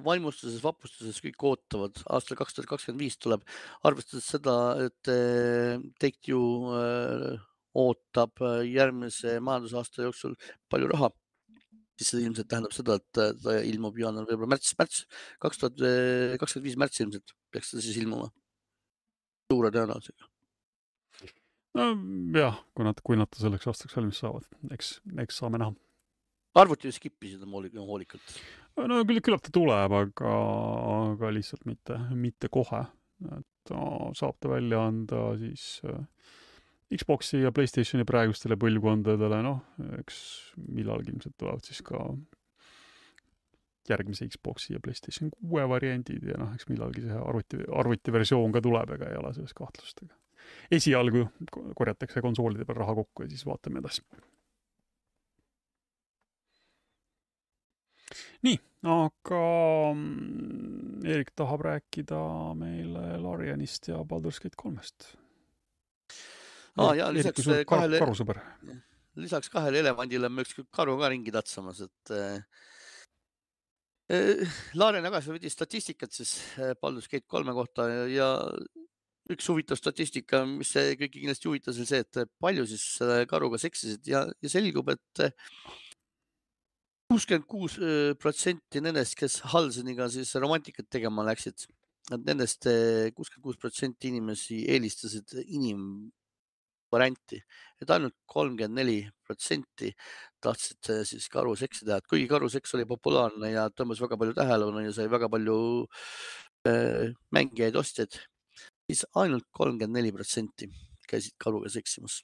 vaimustuses, vapustuses kõik ootavad. aastal kaks tuhat kakskümmend viis tuleb, arvestades seda, et eh, Take Two äh, ootab eh, järgmise majandusaasta jooksul palju raha, siis see ilmselt tähendab seda, et ta ilmub jaanuar, veebruar, märts, märts, kaks tuhat kakskümmend viis märts ilmselt peaks ta siis ilmuma suure tõenäosusega nojah, kui nad, kui nad selleks aastaks valmis saavad, eks, eks saame näha. arvuti skip isid hoolikalt. no küll, küllap ta tuleb, aga, aga lihtsalt mitte, mitte kohe. et ta saab ta välja anda siis äh, Xbox'i ja Playstationi praegustele põlvkondadele, noh, eks millalgi ilmselt tulevad siis ka järgmise Xbox'i ja Playstation kuue variandid ja noh, eks millalgi see arvuti, arvutiversioon ka tuleb, ega ei ole selles kahtlust, aga esialgu korjatakse konsoolide peal raha kokku ja siis vaatame edasi. nii, aga mm, Eerik tahab rääkida meile Larianist ja Baldur's Gate kolmest. aa jaa, lisaks kahele karusõber. lisaks kahele elevandile on üks karu ka ringi tatsamas, et äh, Laarian jagas veidi statistikat siis äh, Baldur's Gate kolme kohta ja, ja üks huvitav statistika, mis kõiki kindlasti huvitas, oli see, et palju siis karuga seksisid ja, ja selgub, et kuuskümmend kuus protsenti nendest, kes Halsoniga siis romantikat tegema läksid, et nendest kuuskümmend kuus protsenti inimesi eelistasid inimvarianti, et ainult kolmkümmend neli protsenti tahtsid siis karuseksi teha, et kuigi karuseks oli populaarne ja tõmbas väga palju tähelepanu ja sai väga palju äh, mängijaid, ostjaid siis ainult kolmkümmend neli protsenti käisid karuga seksimas.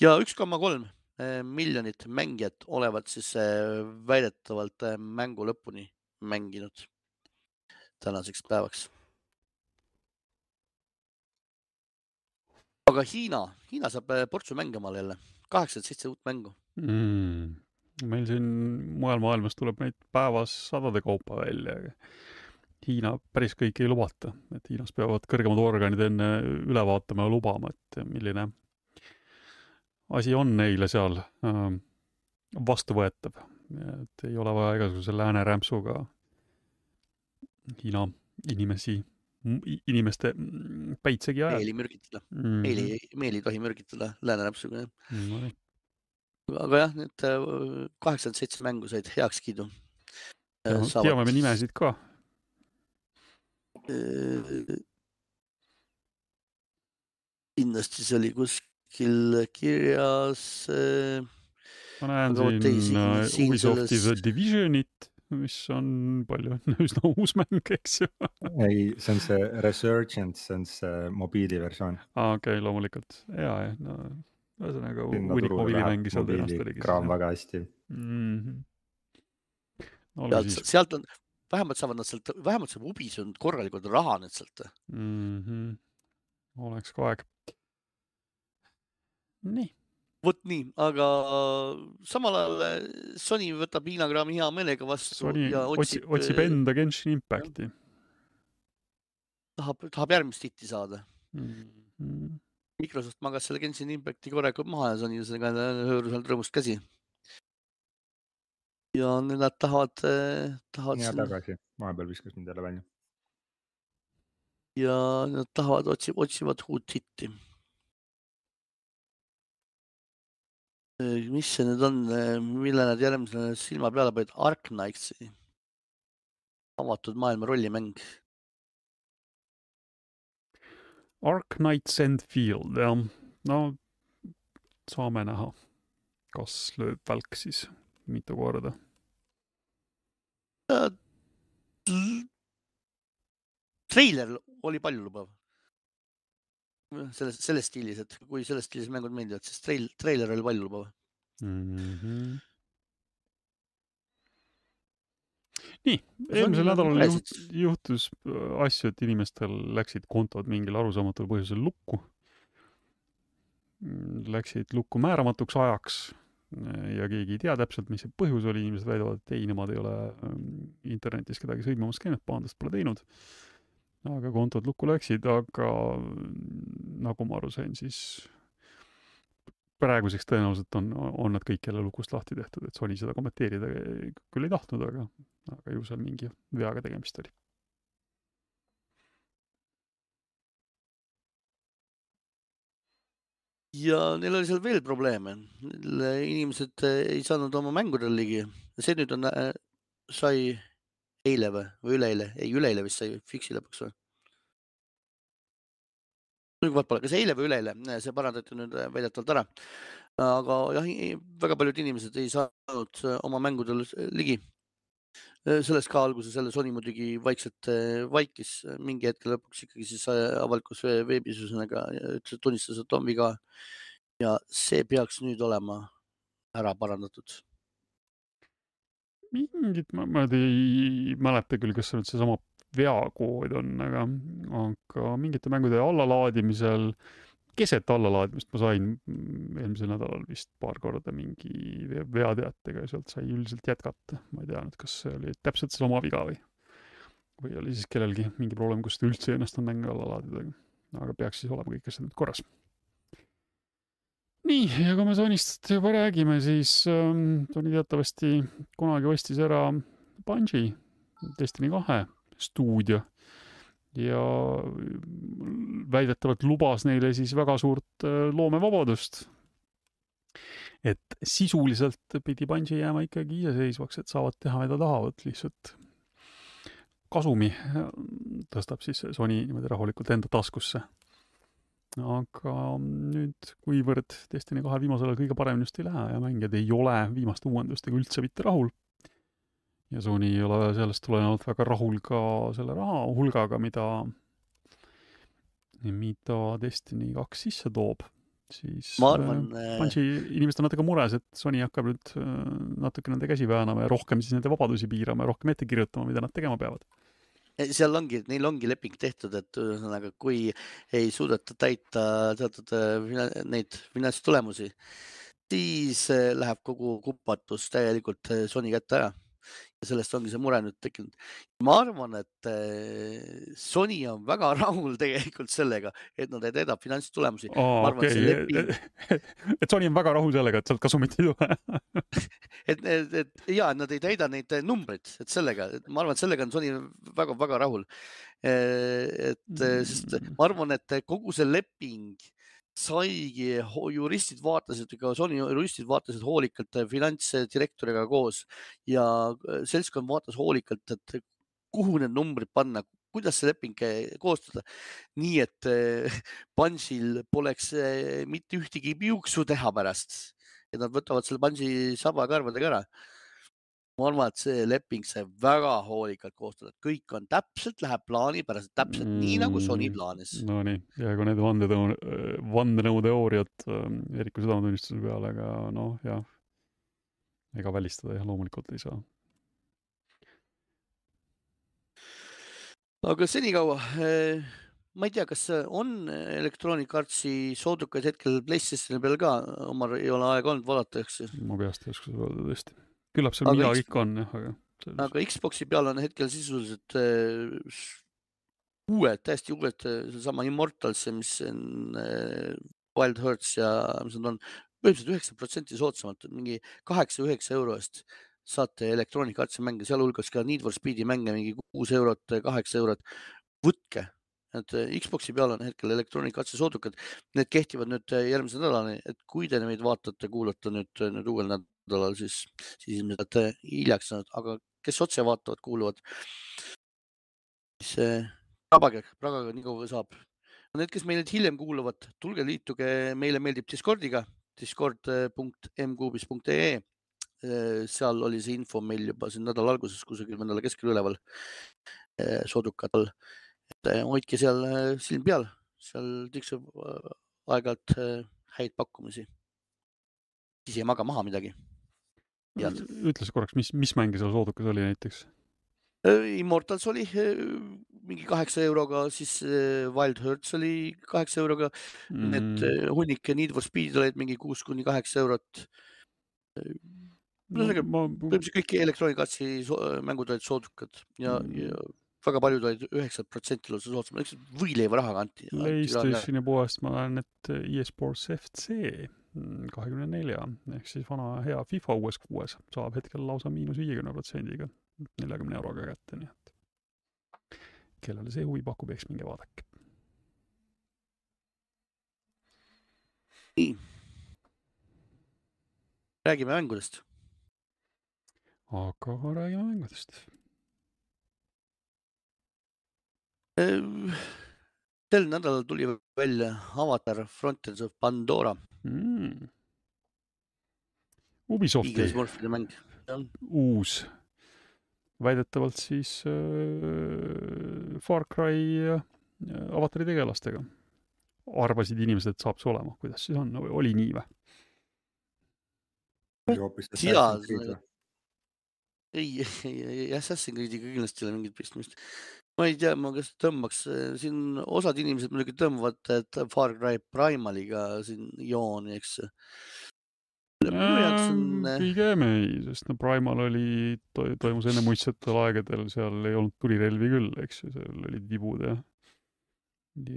ja üks koma kolm eh, miljonit mängijat olevat siis eh, väidetavalt eh, mängu lõpuni mänginud tänaseks päevaks. aga Hiina, Hiina saab portsu mänge omale jälle, kaheksakümmend seitse uut mängu mm.. meil siin mujal maailmas tuleb neid päevas sadade kaupa välja Hiina päris kõike ei lubata, et Hiinas peavad kõrgemad organid enne üle vaatama ja lubama, et milline asi on neile seal äh, vastuvõetav. et ei ole vaja igasuguse lääne rämpsuga Hiina inimesi inimeste mm, päid segi ajada. meeli mürgitada mm, -hmm. meeli, meeli ei tohi mürgitada läänerämpsuga jah no,. aga jah, need äh, kaheksakümmend seitse mängu said heakskiidu. Äh, teame me nimesid ka. Kindlasti see oli kuskil kirjas. ma näen siin Ubisofti The Divisionit mis on palju üsna uus mäng, eks ju ei, see on see Resurgence, see on see mobiiliversioon. aa, okei okay,, loomulikult ja, ja no ühesõnaga hunnik mobiilimängi seal tõenäoliselt oligi. kraam väga hästi mm. -hmm. sealt, siis... sealt on, vähemalt saavad nad sealt, vähemalt saab Ubisoft korralikult raha nüüd sealt mm. -hmm. oleks ka aeg. nii vot nii, aga samal ajal eh, Sony võtab Hiina kraami hea meelega vastu. Sony ja otsib, otsib eh, enda Genshin Impacti. tahab, tahab järgmist hitti saada mm. -hmm. Microsoft magas selle Genshin Impacti korralikult maha ja Sony sellega hõõrus ainult rõõmust käsi. Ja nüüd nad tahavad, tahavad. ja tagasi, vahepeal viskas mind jälle välja. ja nad tahavad, otsib, otsivad uut hitti mis see nüüd on, mille nad järgmisena silma peale panid, Arknightsi, avatud maailma rollimäng. Arknights and Field, jah, no saame näha, kas lööb välk siis mitu korda. treiler oli paljulubav selles, selles stiilis, et kui selles stiilis mängud meeldivad, siis treil, treiler oli paljulubav mm. -hmm. nii, eelmisel nädalal juht, juhtus äh, asju, et inimestel läksid kontod mingil arusaamatul põhjusel lukku. Läksid lukku määramatuks ajaks ja keegi ei tea täpselt, mis see põhjus oli, inimesed väidavad, et ei, nemad ei ole ähm, internetis kedagi sõimamas käinud, pahandust pole teinud aga kontod lukku läksid, aga nagu ma aru sain, siis praeguseks tõenäoliselt on, on nad kõik jälle lukust lahti tehtud, et Sony seda kommenteerida küll ei tahtnud, aga, aga ju seal mingi veaga tegemist oli. Ja neil oli seal veel probleeme, inimesed ei saanud oma mängudele ligi, see nüüd on, äh, sai eile või, või üleeile, ei üleeile vist sai Fixi lõpuks või? vahet pole, kas eile või üleeile, see parandati nüüd äh, väidetavalt ära. aga jah, väga paljud inimesed ei saanud äh, oma mängudele ligi. Äh, sellest ka alguses jälle Sony muidugi vaikselt vaikis, mingi hetk lõpuks ikkagi siis avalikus veebis ühesõnaga ütles, tunnistas, et on viga. ja see peaks nüüd olema ära parandatud mingit, ma, ma ei mäleta küll, kas see nüüd seesama veakood on, aga, aga mingite mängude allalaadimisel, keset allalaadimist ma sain eelmisel nädalal vist paar korda mingi veateatega ja sealt sai üldiselt jätkata. ma ei tea nüüd, kas see oli täpselt seesama viga või, või oli siis kellelgi mingi probleem, kus ta üldse ei õnnestunud mänge alla laadida. aga peaks siis olema kõik asjad nüüd korras nii, ja kui me Sonist juba räägime, siis ähm, Sony teatavasti kunagi ostis ära Bungi Destiny kahe stuudio ja väidetavalt lubas neile siis väga suurt äh, loomevabadust. et sisuliselt pidi Bungi jääma ikkagi iseseisvaks, et saavad teha, mida tahavad, lihtsalt kasumi äh, tõstab siis Sony niimoodi rahulikult enda taskusse aga nüüd, kuivõrd Destiny kahe viimasel ajal kõige paremini just ei lähe ja mängijad ei ole viimaste uuendustega üldse mitte rahul, ja Sony ei ole sellest tulenevalt väga rahul ka selle raha hulgaga, mida, mida Destiny kaks sisse toob, siis ma arvan äh, Bungi inimesed on natuke mures, et Sony hakkab nüüd äh, natuke nende käsi väänama ja rohkem siis nende vabadusi piirama ja rohkem ette kirjutama, mida nad tegema peavad. Seal ongi, neil ongi leping tehtud, et ühesõnaga, kui ei suudeta täita teatud äh, neid finantstulemusi, siis äh, läheb kogu kupatus täielikult Sony kätte ära sellest ongi see mure nüüd tekkinud. ma arvan, et äh, Sony on väga rahul tegelikult sellega, et nad ei täida finantstulemusi. aa, okei, leping... et Sony on väga rahul sellega, et sealt kasumit ei tule et, et, et ja, nad ei täida neid numbreid, et sellega, ma arvan, et sellega on Sony väga-väga rahul. Äh, et sest Mm. ma arvan, et kogu see leping saigi, juristid vaatasid, ka Sony juristid vaatasid hoolikalt finantsdirektoriga koos ja äh, seltskond vaatas hoolikalt, et kuhu need numbrid panna, kuidas see leping koostada, nii et äh, Bungiil poleks äh, mitte ühtegi piuksu teha pärast, et nad võtavad selle Bungi saba karvadega ära ma arvan, et see leping sai väga hoolikalt koostatud, kõik on täpselt, läheb plaanipäraselt, täpselt mm. nii nagu Sony plaanis. Nonii, ja kui need vandenõu, vandenõuteooriad ähm, Eeriku südametunnistuse peale, aga noh, jah, ega välistada jah, loomulikult ei saa. aga senikaua eh, ma ei tea, kas on Electronic Artsi soodukaid hetkel PlayStationi peal ka, omal ei ole aega olnud vaadata, eks ju. ma peast ei oska seda öelda tõesti küllap seal midagi ikka on jah, aga. aga Xbox'i peal on hetkel sisuliselt äh, uued, täiesti uued, seesama Immortals, mis on äh, Wild Hearts ja mis nad on, põhimõtteliselt üheksakümmend protsenti soodsamalt, mingi kaheksa-üheksa euro eest saate Electronic Artsi mänge, sealhulgas ka Need for Speedi mänge, mingi kuus eurot, kaheksa eurot. võtke, et Xbox'i peal on hetkel Electronic Artsi soodukad, need kehtivad nüüd järgmise nädalani, et kui te meid vaatate, kuulate nüüd, nüüd uuel nädalal, siis, siis ilmselt olete hiljaks jäänud, aga kes otse vaatavad, kuuluvad, siis rabage, ragage nii kaua saab. Need, kes meid hiljem kuulavad, tulge liituge, meile meeldib Discordiga, discord.mkuubis.ee. seal oli see info meil juba siin nädala alguses kusagil nädala keskel üleval soodukatel. Et hoidke seal silm peal, seal tiksub aeg-ajalt häid pakkumisi. siis ei maga maha midagi. ütle siis korraks, mis, mis mänge seal soodukas oli näiteks? Immortals oli mingi kaheksa euroga, siis Wild Hearts oli kaheksa euroga mm.. Need hunnik Need for Speed olid mingi kuus kuni kaheksa eurot. ühesõnaga ma... põhimõtteliselt kõik Electronic Artsi mängud olid soodukad ja mm., ja väga paljud olid üheksakümmend protsenti lausa soodsamad, võileiva rahaga anti. Playstationi poest ma näen, et e-sports FC kahekümne nelja ehk siis vana hea FIFA uues kuues saab hetkel lausa miinus viiekümne protsendiga, neljakümne euroga kätte, nii et kellele see huvi pakub, eks minge vaadake. nii. räägime mängudest. aga räägime mängudest. Sel nädalal tuli välja Avatar Frontiers of Pandora. Mm.. Ubisofti uus, väidetavalt siis äh, Far Cry äh, avatari tegelastega. arvasid inimesed, et saab see olema, kuidas siis on, oli nii või? ei, ei, ei Assassin's Creed'iga kindlasti ei ole mingit pistmist. Ma ei tea, ma kas tõmbaks siin osad inimesed muidugi tõmbavad, et Far Cry Primaliga siin jooni, eks. On... pigem ei, sest no Primal oli to, toimus enne muistsetel aegadel, seal ei olnud tulirelvi küll, eks ju, seal olid vibud ja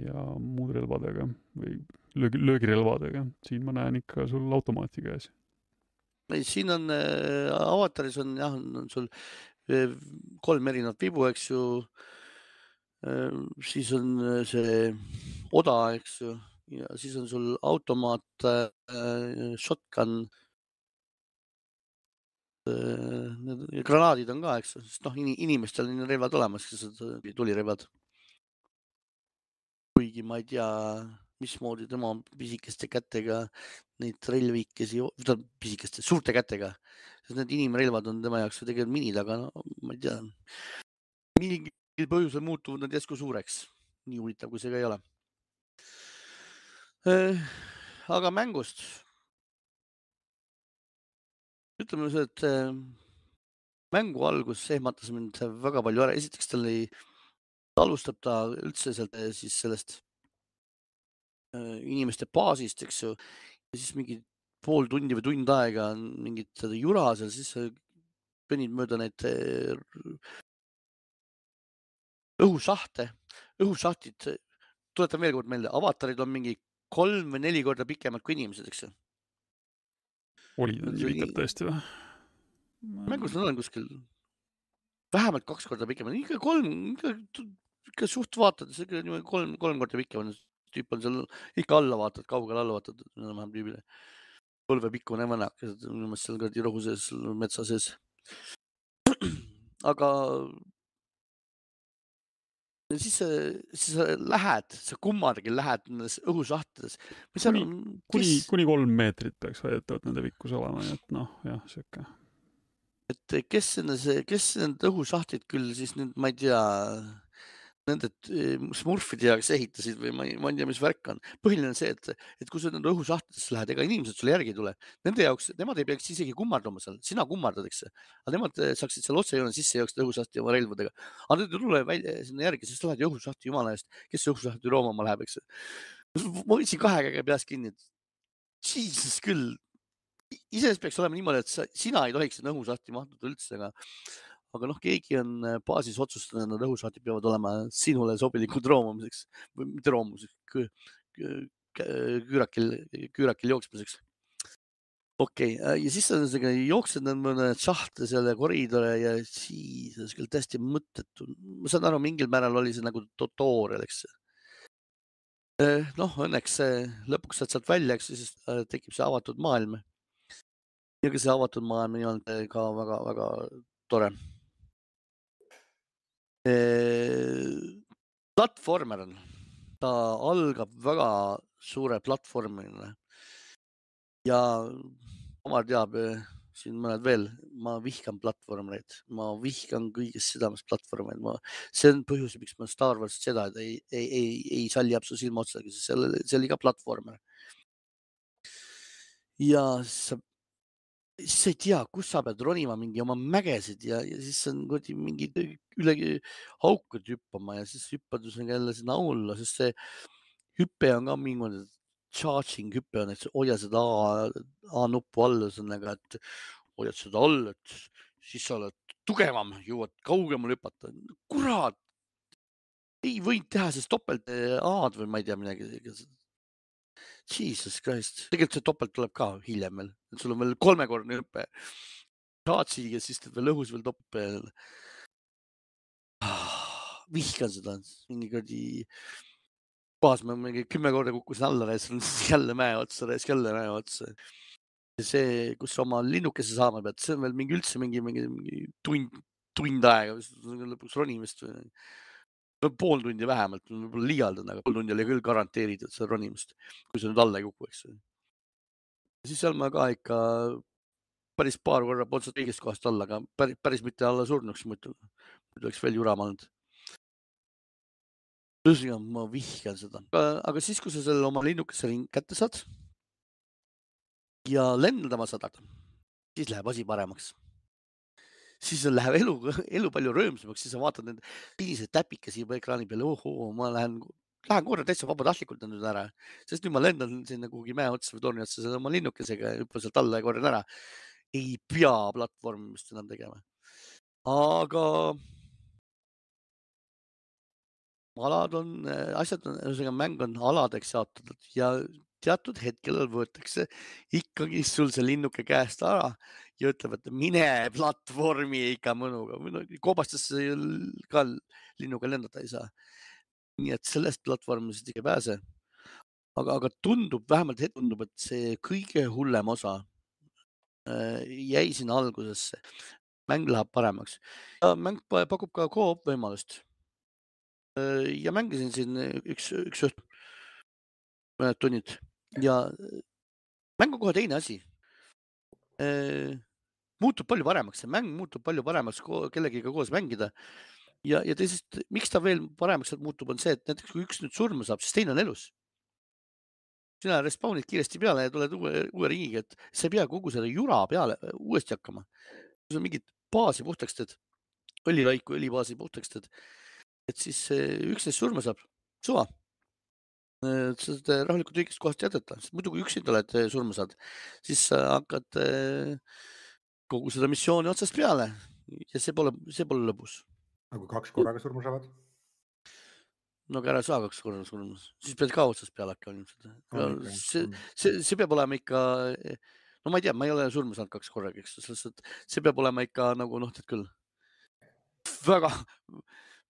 ja muud relvadega või löögi, löögirelvadega. siin ma näen ikka sul automaati käes siin on äh,, avataris on jah, on sul äh, kolm erinevat vibu, eks ju äh,. Siis on see oda, eks ju, ja siis on sul automaat äh,, shotgun äh,. granaadid on ka, eks ju, sest noh, inimestel on relvad olemas, tulirelvad. kuigi ma ei tea mismoodi tema pisikeste kätega neid relvikesi, pisikeste, suurte kätega, sest need inimrelvad on tema jaoks ju tegelikult minid, aga no ma ei tea. mingil põhjusel muutuvad nad järsku suureks. nii huvitav, kui see ka ei ole. aga mängust. ütleme nii, et mängu algus ehmatas mind väga palju ära, esiteks tal ei, alustab ta üldse sealt siis sellest inimeste baasist, eks ju. ja siis mingi pool tundi või tund aega on mingit jura seal, siis kõnnid mööda neid eh, õhusahte, õhusahtid, tuletan veel kord meelde, avatarid on mingi kolm või neli korda pikemad kui inimesed, eks ju. olid nad nii pikad tõesti või? mängus nad on kuskil vähemalt kaks korda pikemad, ikka kolm, ikka, suht vaatad, kolm, kolm korda pikem on tüüp on seal ikka alla vaatad, kaugele alla vaatad enam-vähem tüübile. põlvepikkune vanakas, minu meelest seal kuradi rohu sees, metsa sees. aga siis, siis sa lähed, sa kummargi lähed nendes õhusahtedes. kuni, kuni, kuni kolm meetrit peaks väidetavalt nende pikkus olema, nii et noh, jah, sihuke. et kes nendes, kes need õhusahtlid küll siis nüüd, ma ei tea nende eh, smurfide jaoks ehitasid või ma ei, ma ei tea, mis värk on. põhiline on see, et, et kui sa nende õhusahtidesse lähed, ega inimesed sulle järgi ei tule. Nende jaoks, nemad ei peaks isegi kummardama seal, sina kummardad, eks. aga nemad eh, saaksid seal otsejoone sisse joosta õhusahti oma relvadega. aga nad ei tule välja sinna järgi, sest lähed ju õhusahti jumala eest, kes õhusahti roomama läheb, eks. ma võtsin kahe käega peast kinni. Jesus küll. iseenesest peaks olema niimoodi, et sa, sina ei tohiks sinna õhusahti mahtuda üldse, aga aga noh, keegi on äh, baasis otsustanud, et õhusaatid peavad olema sinule sobilikud roomamiseks või mitte roomuseks, küürakil, küürakil jooksmiseks. okei okay., äh, ja siis sa jooksed mõne šahte selle koridore ja siis küll täiesti mõttetu. ma saan aru, mingil määral oli see nagu tutorial, eks. Äh, noh, õnneks lõpuks saad sealt välja, eks siis tekib see avatud maailm. ja ka see avatud maailm ei olnud ka väga-väga tore platvormer on, ta algab väga suure platvormina. Ja omal teab siin mõned veel, ma vihkan platvormereid, ma vihkan kõigest südamest platvormeid, ma, see on põhjus, miks ma Star Wars seda ei, ei, ei, ei salli absoluutselt ilma otsagi, sest seal, see oli ka platvormer. ja sa siis sa ei tea, kus sa pead ronima mingi oma mägesid ja, ja siis on kuradi mingi üle haukud hüppama ja siis hüppad jälle sinna alla, sest see hüpe on ka mingi charging hüpe on, et sa hoiad seda A, A nuppu all, ühesõnaga, et hoiad seda all, et siis sa oled tugevam, jõuad kaugemale hüpata. kurat, ei võinud teha siis topelt A-d või ma ei tea midagi Jesus Christ, tegelikult see topelt tuleb ka hiljem veel, sul on veel kolmekordne hüpe. Charge'iga, siis teed veel õhus veel toppe ah,. vihkan seda, mingi kuradi kohas ma mingi kümme korda kukkusin alla, jälle mäe otsa, jälle mäe otsa. see, kus oma linnukese saama pead, see on veel mingi üldse mingi, mingi, mingi tund, tund aega, lõpuks ronimist või pool tundi vähemalt, võib-olla liialdan, aga pool tundi oli küll garanteeritud seda ronimist, kui sa nüüd alla ei kuku, eks. siis seal ma ka ikka päris paar korra polnud õigest kohast alla, aga päris, päris mitte alla surnuks, muidu, muidu oleks veel juram olnud. ühesõnaga, ma vihkan seda, aga siis, kui sa selle oma linnukese kätte saad ja lendama saad, siis läheb asi paremaks siis läheb elu, elu palju rõõmsamaks, siis sa vaatad neid piniseid täpikesi juba ekraani peal, ohoo, ma lähen, lähen korra täitsa vabatahtlikult nüüd ära, sest nüüd ma lendan sinna kuhugi mäe otsa või torni otsa oma linnukesega, hüppan sealt alla ja korjan ära. ei pea platvormimist enam tegema. aga alad on, asjad on, ühesõnaga mäng on aladeks jaotatud ja teatud hetkel võetakse ikkagi sul see linnuke käest ära ja ütleb, et mine platvormi ikka mõnuga. koobastesse ka linnuga lennata ei saa. nii et sellest platvormist ei pääse. aga, aga tundub, vähemalt hetkel tundub, et see kõige hullem osa äh, jäi sinna algusesse. mäng läheb paremaks. mäng pakub ka co-op võimalust. Äh, ja mängisin siin üks, üks õhtu, mõned tunnid ja mäng on kohe teine asi. muutub palju paremaks, see mäng muutub palju paremaks kellegiga koos mängida. ja, ja teisest, miks ta veel paremaks muutub, on see, et näiteks kui üks nüüd surma saab, siis teine on elus. sina respawn'id kiiresti peale ja tuled uue, uue ringiga, et sa ei pea kogu selle jura peale uuesti hakkama. kui sa mingit baasi puhtaks teed, õlilaiku, õlibaasi puhtaks teed, et siis üks neist surma saab, suva seda rahulikult õigest kohast jätkata, sest muidu kui üksinda oled, surma saad, siis sa hakkad kogu seda missiooni otsast peale ja see pole, see pole lõbus. aga kui kaks korraga surma saavad? no aga ära saa kaks korda surma, siis pead ka otsast peale hakkama ilmselt. see, see, see peab olema ikka, no ma ei tea, ma ei ole surma saanud kaks korraga, eks, selles suhtes, et see peab olema ikka nagu noh, tead küll, väga,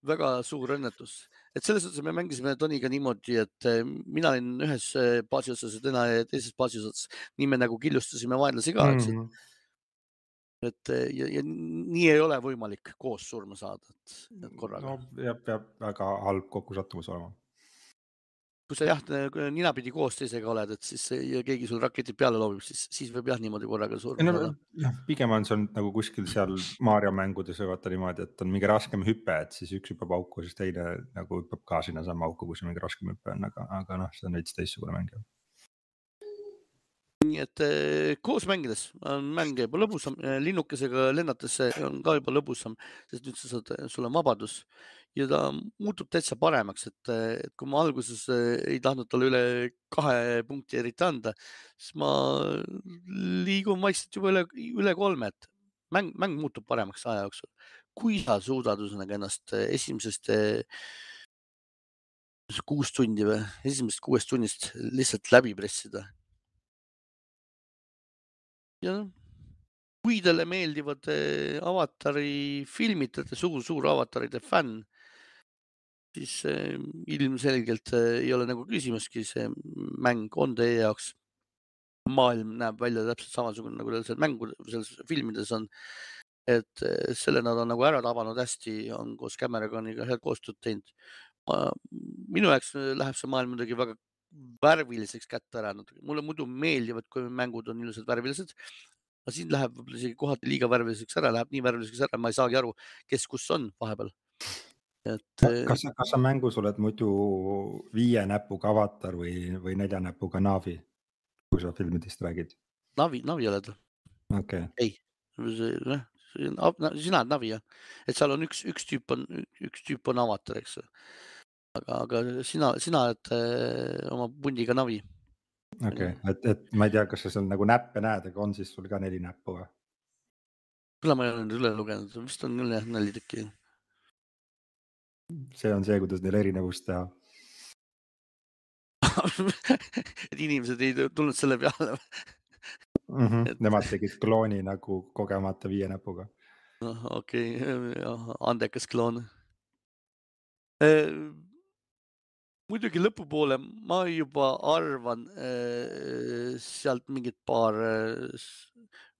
väga suur õnnetus, et selles suhtes me mängisime Toniga niimoodi, et eh, mina olin ühes eh, baasi otsas ja tema teises baasi otsas, nii me nagu killustasime vaenlasi ka, eks mm. -hmm et eh, ja, ja nii ei ole võimalik koos surma saada, et korraga. no ja peab väga halb kokkusattumus olema. Kui sa jah ninapidi koos teisega oled, et siis ja keegi sul raketid peale loobib, siis, siis võib jah niimoodi korraga surma no, saada. jah, pigem on see on nagu kuskil seal Mario mängudes või vaata niimoodi, et on mingi raskem hüpe, et siis üks hüppab auku, siis teine nagu hüppab ka sinnasamma auku, kus mingi raskem hüpe on, aga, aga noh, see on veits teistsugune mäng jah nii et eh, koos mängides on mäng juba lõbusam, eh, linnukesega lennates on ka juba lõbusam, sest nüüd sa saad, sul on vabadus ja ta muutub täitsa paremaks, et, et kui ma alguses eh, ei tahtnud talle üle kahe punkti eriti anda, siis ma liigun vaikselt juba üle, üle kolme, et mäng, mäng muutub paremaks aja jooksul. kui sa suudad ühesõnaga ennast esimesest kuus tundi või esimesest kuuest tunnist lihtsalt läbi pressida ja noh, kui talle meeldivad eh, avatari filmid, te olete suur-suur avataride fänn, siis eh, ilmselgelt eh, ei ole nagu küsimustki, see mäng on teie jaoks. maailm näeb välja täpselt samasugune nagu seal mängu, selles filmides on. et selle nad on nagu ära tabanud hästi, on koos Cameroniga head koostööd teinud. minu jaoks läheb see maailm muidugi väga värviliseks kätte ära natuke, mulle muidu meeldivad, kui mängud on ilusad värvilised. aga siin läheb võib-olla isegi kohati liiga värviliseks ära, läheb nii värviliseks ära, ma ei saagi aru, kes kus on vahepeal. et. kas, kas sa mängus oled muidu viie näpuga avatar või, või nelja näpuga Navi, kui sa filmidest räägid? Navi, Navi oled või okay.? ei, noh, sina oled Navi jah, et seal on üks, üks tüüp on, üks tüüp on avatar, eks aga, aga sina, sina oled äh, oma pundiga navi. okei okay., et, et ma ei tea, kas sa seal nagu näppe näed, aga on siis sul ka neli näppu või? küll ma ei ole nüüd üle lugenud, vist on küll jah neli tükki. see on see, kuidas neil erinevust teha et inimesed ei tulnud selle peale mm. -hmm. Et... Nemad tegid klooni nagu kogemata viie näpuga. okei okay., andekas kloon äh, muidugi lõpupoole ma juba arvan äh, sealt mingit paar äh,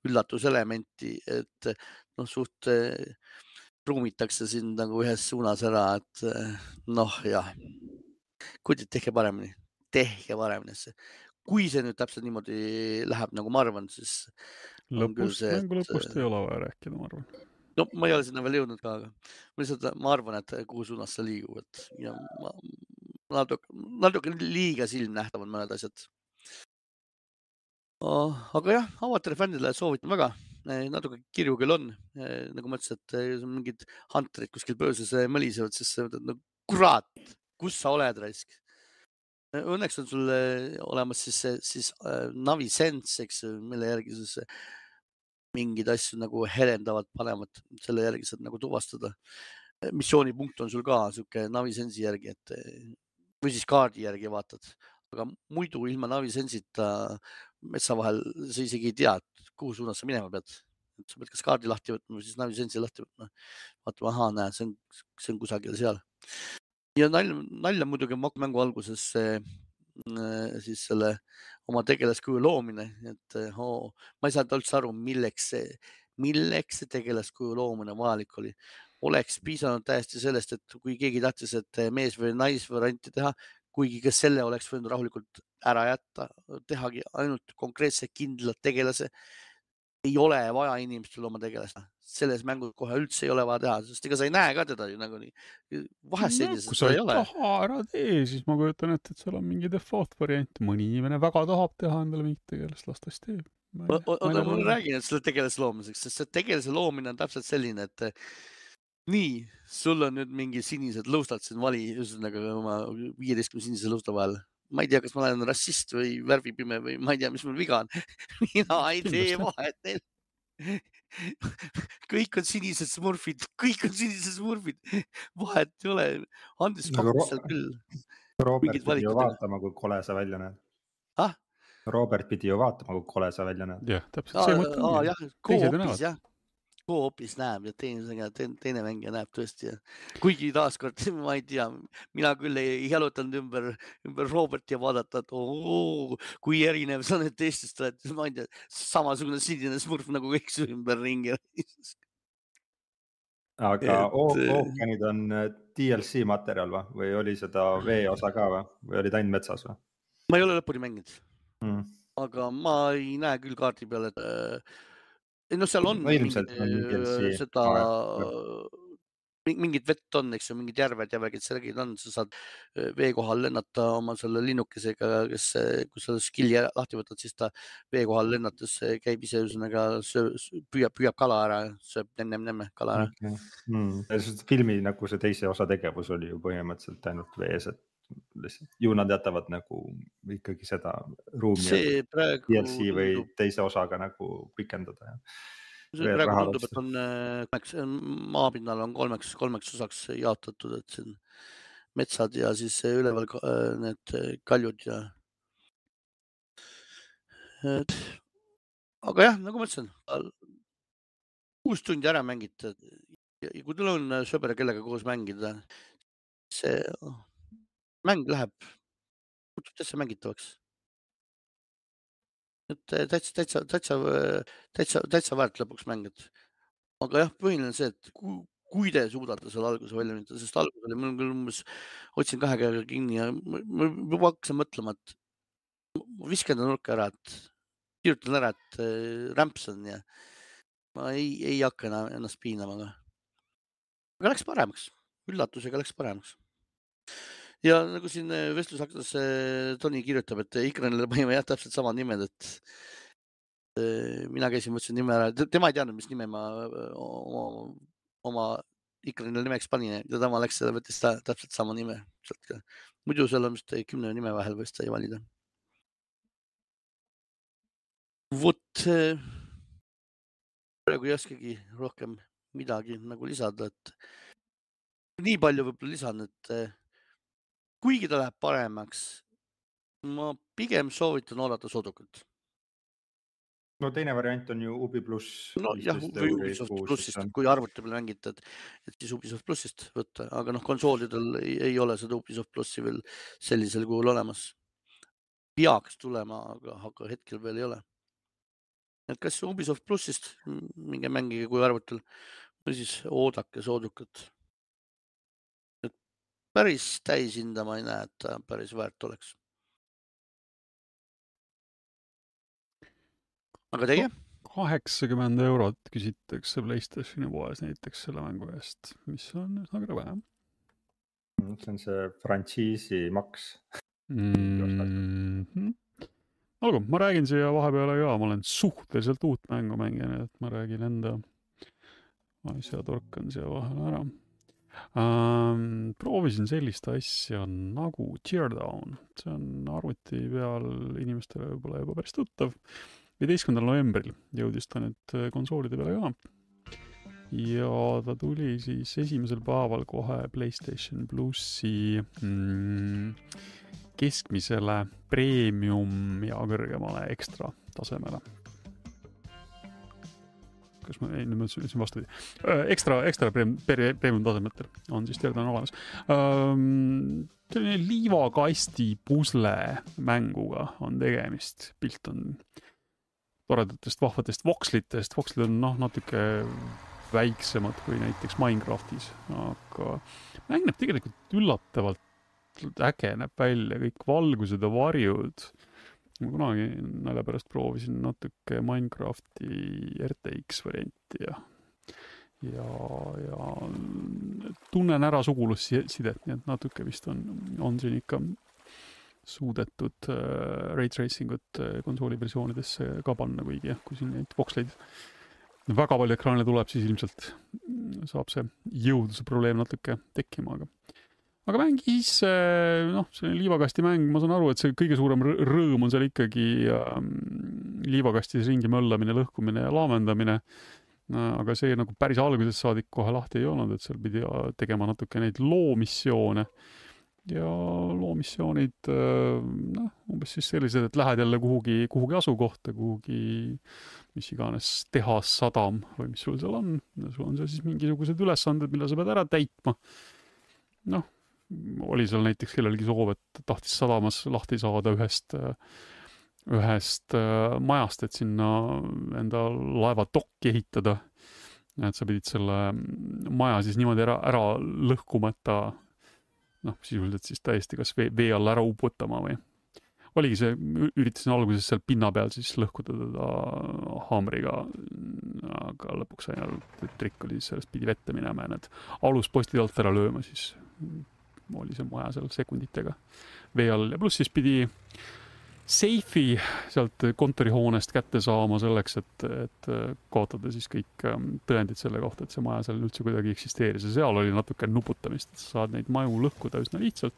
üllatuselementi, et noh, suht äh, ruumitakse sind nagu ühes suunas ära, et noh, jah. kuid tehke paremini, tehke paremini. kui see nüüd täpselt niimoodi läheb, nagu ma arvan, siis. lõpust, mängu lõpust ei ole vaja rääkida, ma arvan no ma ei ole sinna veel jõudnud ka, aga ma lihtsalt, ma arvan, et kuhu suunas see liigub, et ja ma, natuke, natuke liiga silmnähtavad mõned asjad oh,. aga jah, avatari fännidele soovitan väga, eh, natuke kirju küll on, eh, nagu ma ütlesin, et eh, mingid hunterid kuskil pööses mõlisevad, siis no kurat, kus sa oled raisk. Õnneks on sul olemas siis, siis Navi Sense, eks mille järgi siis mingeid asju nagu helendavad, panevad, selle järgi saad nagu tuvastada. missioonipunkt on sul ka sihuke Navi Sense'i järgi, et või siis kaardi järgi vaatad, aga muidu ilma navisensita metsa vahel sa isegi ei tea, kuhu suunas sa minema pead. et sa pead kas kaardi lahti võtma või siis navisensi lahti võtma. vaatama, ahaa, näe, see on, see on kusagil seal. ja nalja, nalja muidugi mängu alguses see siis selle oma tegelaskuju loomine, et oo, ma ei saanud üldse aru, milleks see, milleks see tegelaskuju loomine vajalik oli oleks piisanud täiesti sellest, et kui keegi tahtis, et mees või naisvarianti teha, kuigi ka selle oleks võinud rahulikult ära jätta, tehagi ainult konkreetse kindla tegelase. ei ole vaja inimestel oma tegelast, selles mängus kohe üldse ei ole vaja teha, sest ega sa ei näe ka teda ju nagunii. vahest no, kui sa ei taha, ära tee, siis ma kujutan ette, et seal on mingi default variant, mõni inimene väga tahab teha endale mingit tegelast, las ta siis teeb. oota, ma räägin, et selle tegelase loomiseks, sest see tegelase loomine on täpselt selline, et nii, sul on nüüd mingi sinised lõustad siin vali, ühesõnaga oma viieteistkümne sinise lõusta vahel. ma ei tea, kas ma olen rassist või värvipime või ma ei tea, mis mul viga on mina ei tee vahet neil kõik on sinised smurfid, kõik on sinised smurfid, vahet ei ole. Andres Nagu pakkus seal küll Robert pidi ju vaatama, kui kole sa välja näed. ah?. Robert pidi ju vaatama, kui kole sa välja näed. jah, täpselt see mõte ongi. jah, Teised ju jah, co-op'is näeb ja teine, teine, teine mängija näeb tõesti kuigi taaskord ma ei tea, mina küll ei jalutanud ümber, ümber Roberti ja vaadata, et oo, kui erinev sa nüüd teistest oled, ma ei tea, samasugune sinine smurf nagu kõik su ümberringi. aga Et, äh, ookeanid on äh, DLC materjal või, või oli seda veeosa ka või, või olid ainult metsas või ma ei ole lõpuni mänginud, mm.? aga ma ei näe küll kaardi peal, et äh, ei noh, seal on No ilmselt on mingid, DLC äh, seda mingit vett on, eks ju, mingid järved ja värgid, seal on, sa saad äh, vee kohal lennata oma selle linnukesega, kes, kui sa skill'i lahti võtad, siis ta vee kohal lennates äh, käib ise ühesõnaga, püüab, püüab kala ära, sööb nemm-nemm-nemm kala ära. Okay. Mm. filmi nagu see teise osa tegevus oli ju põhimõtteliselt ainult vees, et lihtsalt ju nad jätavad nagu ikkagi seda ruumi see praegu DLC või tundub, teise osaga nagu pikendada ja see praegu tundub, et on äh, kolmeks, maapinnal on kolmeks, kolmeks osaks jaotatud, et siin metsad ja siis äh, üleval äh, need äh, kaljud ja. et aga jah, nagu ma ütlesin, kuus tundi ära mängite ja kui teil on äh, sõber, kellega koos mängida, see mäng läheb, muutub täitsa mängitavaks. et täitsa, täitsa, täitsa, täitsa, täitsa väärt lõpuks mäng, et aga jah, põhiline on see, et kui, kui te suudate selle alguse välja lülitada, sest algus oli mul küll umbes, hoidsin kahe käega kinni ja ma juba hakkasin mõtlema, et viskan ta nurka ära, et kirjutan ära, et äh, rämps on ja ma ei, ei hakka enam ennast piinama, aga, aga läks paremaks, üllatusega läks paremaks. Ja nagu siin äh, vestlusaknas äh, Toni kirjutab, et Ikranile panime jah, täpselt samad nimed, et äh, mina käisin, võtsin nime ära, tema ei teadnud, mis nime ma äh, oma, oma Ikranile nimeks panin ja tema läks võttis ta, täpselt sama nime sealt ka. muidu seal on vist kümne nime vahel võis ta ei valida. vot äh, praegu ei oskagi rohkem midagi nagu lisada, et nii palju võib-olla lisan, et äh, kuigi ta läheb paremaks, ma pigem soovitan oodata soodukat. no teine variant on ju Ubi pluss. nojah, Ubisoft plussist, kui arvuti peal mängite, et, et siis Ubisoft plussist võtta, aga noh, konsoolidel ei, ei ole seda Ubisoft plussi veel sellisel kujul olemas. peaks tulema, aga, aga hetkel veel ei ole. et kas Ubisoft plussist minge mängige, kui arvutil või siis oodake soodukat. Päris täishinda ma ei näe, et ta päris väärt oleks. aga teie? kaheksakümmend eurot küsitakse Playstationi poes näiteks selle mängu eest, mis on üsna jah see on see frantsiisi maks. mm. -hmm. olgu, ma räägin siia vahepeale ka, ma olen suhteliselt uut mängu mänginud, et ma räägin enda asja, torkan siia vahele ära ähm,. Proovisin sellist asja nagu Teardown, see on arvuti peal inimestele võib-olla juba päris tuttav. viieteistkümnendal novembril jõudis ta nüüd äh, konsoolide peale ka. ja ta tuli siis esimesel päeval kohe Playstation plussi mm, keskmisele premium ja kõrgemale ekstra tasemele. Kas ma, ei nüüd ma ütlesin ütlesin vastupidi. ekstra, ekstra premium, premium tasemetel on siis teada on olemas um,. selline liivakasti pusle mänguga on tegemist, pilt on toredatest vahvatest vokslitest, vokslid on noh, natuke väiksemad kui näiteks Minecraftis, aga mäng näeb tegelikult üllatavalt äge näeb välja, kõik valgused ja varjud. Ma kunagi nalja pärast proovisin natuke Minecrafti RTX varianti ja, ja, ja tunnen ära sugulussidet, nii et natuke vist on, on siin ikka suudetud äh, ray tracing ut äh, konsooli versioonidesse ka panna, kuigi jah, kui siin neid voksleid väga palju ekraanile tuleb, siis ilmselt saab see jõudluse probleem natuke tekkima, aga aga mängis äh, noh, selline liivakasti mäng, ma saan aru, et see kõige suurem rõ- rõõm on seal ikkagi ähm, liivakastis ringi möllamine, lõhkumine ja laamendamine. aga see nagu päris algusest saadik kohe lahti ei olnud, et seal pidi tegema natuke neid loomissioone ja loomissioonid noh, umbes siis sellised, et lähed jälle kuhugi, kuhugi asukohta, kuhugi mis iganes tehas, sadam või mis sul seal on, sul on seal siis mingisugused ülesanded, mille sa pead ära täitma. noh, oli seal näiteks kellelgi soov, et tahtis sadamas lahti saada ühest, ühest äh, majast, et sinna enda laeva dokki ehitada. et sa pidid selle maja siis niimoodi ära, ära lõhkuma, et ta noh, sisuliselt siis täiesti kas vee, vee alla ära uputama või oligi see, üritasin alguses seal pinna peal siis lõhkuda teda haamriga, aga lõpuks sain aru, et trikk oli siis sellest pidi vette minema ja need aluspostid alt ära lööma, siis oli see maja seal sekunditega vee all. Ja pluss siis pidi seifi sealt kontorihoonest kätte saama selleks, et, et kaotada siis kõik ähm, tõendid selle kohta, et see maja seal üldse kuidagi eksisteeris. Ja seal oli natuke nuputamist, et sa saad neid maju lõhkuda üsna lihtsalt.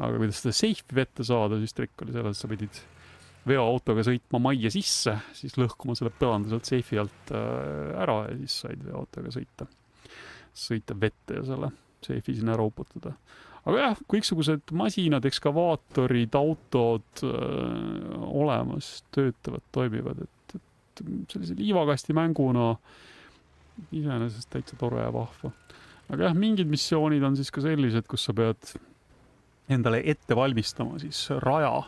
Aga kuidas seda seifi vette saada, siis trikk oli selles, et sa pidid veoautoga sõitma majja sisse, siis lõhkuma selle põranda sealt seifi alt äh, ära ja siis said veoautoga sõita, sõita vette ja selle seifi sinna ära uputada. aga jah, kõiksugused masinad, ekskavaatorid, autod öö, äh, olemas, töötavad, toimivad, et, et sellise liivakastimänguna iseenesest täitsa tore ja vahva. aga jah, mingid missioonid on siis ka sellised, kus sa pead endale ette valmistama siis raja.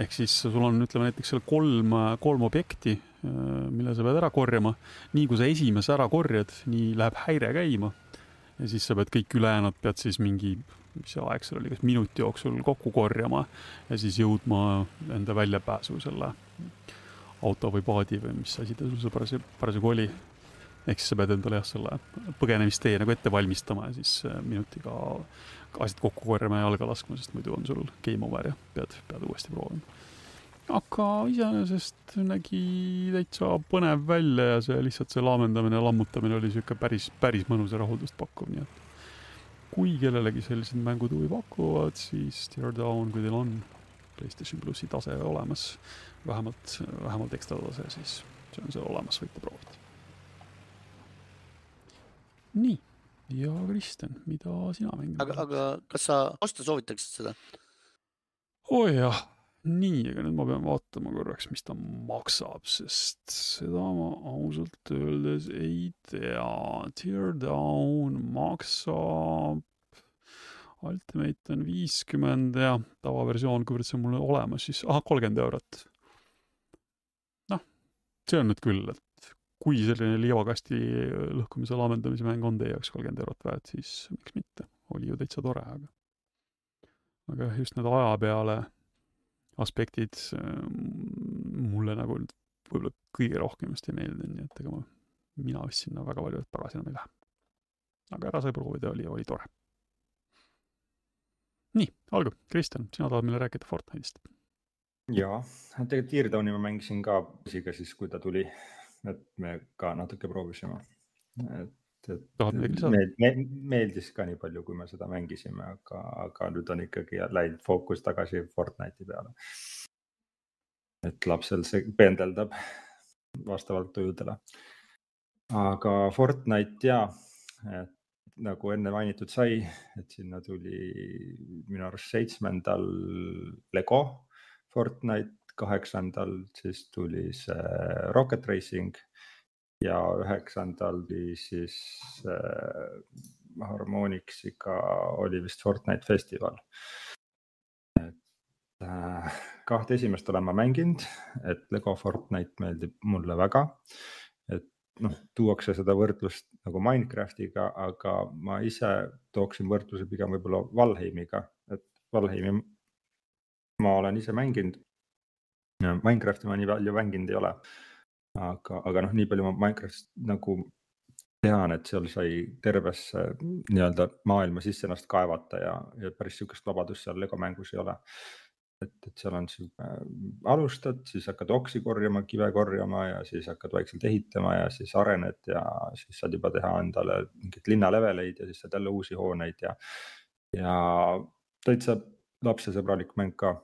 ehk siis sul on, ütleme näiteks seal kolm, kolm objekti, äh, mille sa pead ära korjama. nii kui sa esimese ära korjad, nii läheb häire käima. Ja siis sa pead kõik ülejäänud pead siis mingi, mis see aeg seal oli, kas minuti jooksul kokku korjama ja siis jõudma enda väljapääsu selle auto või paadi või mis asi ta sul parasjagu, parasjagu oli ehk siis sa pead endale jah, selle põgenemistee nagu ette valmistama ja siis äh, minutiga asjad kokku korjama ja jalga laskma, sest muidu on sul game over ja pead, pead uuesti proovima. Aga iseenesest nägi täitsa põnev välja ja see lihtsalt see laamendamine ja lammutamine oli sihuke päris, päris mõnus ja rahuldust pakkuv, nii et kui kellelegi sellised mängud huvi pakuvad, siis Tear Down, kui teil on PlayStation plussi tase olemas, vähemalt, vähemalt ekstra tase, siis see on seal olemas, võite proovida. Nii, ja Kristjan, mida sina mängima aga, aga kas sa osta soovitaksid seda? oo oh jah, nii, aga nüüd ma pean vaatama korraks, mis ta maksab, sest seda ma ausalt öeldes ei tea. Teardown maksab, Ultimate on viiskümmend ja tavaversioon, kuivõrd see on mul olemas, siis ahah, kolmkümmend eurot. noh, see on nüüd küll, et kui selline liivakasti lõhkumise laamendamise mäng on teie jaoks kolmkümmend eurot väärt, siis miks mitte, oli ju täitsa tore, aga aga just need aja peale aspektid mm, mulle nagu võib-olla kõige rohkem just ei meeldinud, nii et ega ma, mina vist sinna väga palju tagasi enam ei lähe. aga ära sai proovida, oli, oli tore. nii, olgu, Kristjan, sina tahad meile rääkida Fortnite'ist? jaa, tegelikult Teardowni ma mängisin ka püsiga siis, kui ta tuli et me ka natuke proovisime. et tahad midagi lisada meel,? meeldis ka nii palju, kui me seda mängisime, aga, aga nüüd on ikkagi läinud fookus tagasi Fortnite'i peale. et lapsel see pendeldab vastavalt tujudele. aga Fortnite ja, et nagu enne mainitud sai, et sinna tuli minu arust seitsmendal Lego Fortnite kaheksandal siis tuli see Rocket Racing ja üheksandal tuli siis äh, Harmonixiga oli vist Fortnite festival. et äh, kahte esimest olen ma mänginud, et Lego Fortnite meeldib mulle väga. et noh, tuuakse seda võrdlust nagu Minecraftiga, aga ma ise tooksin võrdluse pigem võib-olla Valheimiga, et Valheimi ma olen ise mänginud Minecrafti ma nii palju mänginud ei ole. Aga, aga noh, nii palju ma Minecraftist nagu tean, et seal sai tervesse nii-öelda maailma sisse ennast kaevata ja, ja päris sihukest vabadust seal Lego mängus ei ole. et, et seal on sihuke, alustad, siis hakkad oksi korjama, kive korjama ja siis hakkad vaikselt ehitama ja siis arened ja siis saad juba teha endale mingeid linnaleveleid ja siis saad jälle uusi hooneid ja, ja täitsa lapsesõbralik mäng ka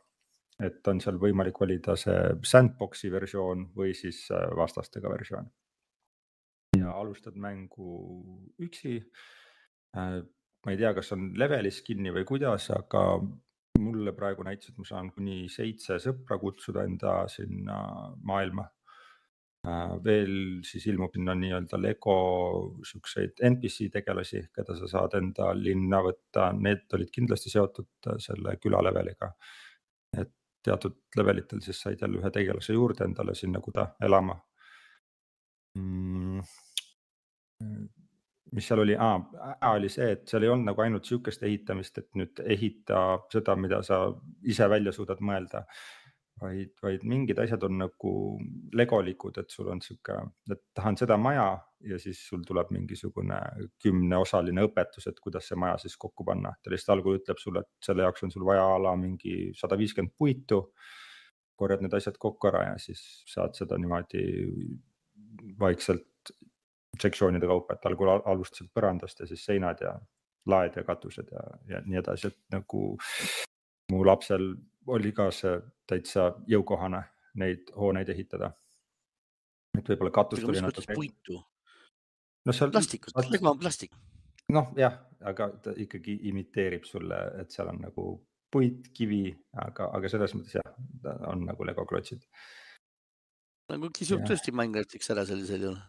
et on seal võimalik valida see sandbox'i versioon või siis äh, vastastega versioon. ja alustad mängu üksi. Äh, ma ei tea, kas on levelis kinni või kuidas, aga mulle praegu näitas, et ma saan kuni seitse sõpra kutsuda enda sinna maailma. Äh, veel siis ilmub sinna nii-öelda Lego siukseid NPC tegelasi, keda sa saad enda linna võtta, need olid kindlasti seotud selle küla leveliga. Teatud levelitel siis said jälle ühe tegelase juurde endale sinna, kuhu elama mm mis seal oli ah,, oli see, et seal ei olnud nagu ainult sihukest ehitamist, et nüüd ehita seda, mida sa ise välja suudad mõelda. Vaid, vaid mingid asjad on nagu legolikud, et sul on sihuke, et tahan seda maja ja siis sul tuleb mingisugune kümneosaline õpetus, et kuidas see maja siis kokku panna. ta lihtsalt algul ütleb sulle, et selle jaoks on sul vaja a la mingi sada viiskümmend puitu. korjad need asjad kokku ära ja siis saad seda niimoodi vaikselt sektsioonide kaupa, et algul alustasid põrandast ja siis seinad ja laed ja katused ja, ja nii edasi, et nagu mu lapsel oli ka see täitsa jõukohane neid hooneid ehitada. et võib-olla katus tuli natuke. puitu? no seal. plastikut, Lego on plastik. noh, jah, aga ta ikkagi imiteerib sulle, et seal on nagu puit, kivi, aga, aga selles mõttes jah, on nagu Lego klotsid. nagu kisub tõesti Minecraftiks ära sellisel juhul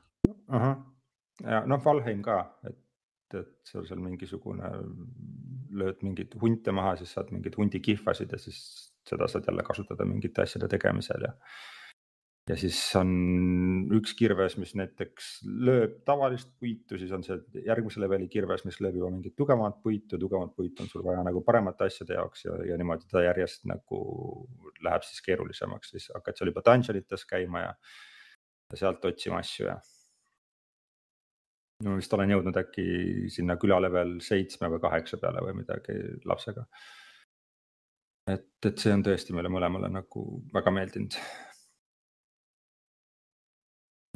ahah, ja noh, Valheim ka, et, et seal seal mingisugune, lööd mingeid hunte maha, siis saad mingeid hundi kihvasid ja siis seda saad jälle kasutada mingite asjade tegemisel ja. ja siis on üks kirves, mis näiteks lööb tavalist puitu, siis on see järgmise leveli kirves, mis lööb juba mingit tugevamat puitu, tugevamat puitu on sul vaja nagu paremate asjade jaoks ja, ja niimoodi ta järjest nagu läheb siis keerulisemaks, siis hakkad seal juba dungeon ites käima ja, ja sealt otsima asju ja ma vist olen jõudnud äkki sinna küla level seitsme või kaheksa peale või midagi lapsega. Et, et see on tõesti meile mõlemale nagu väga meeldinud.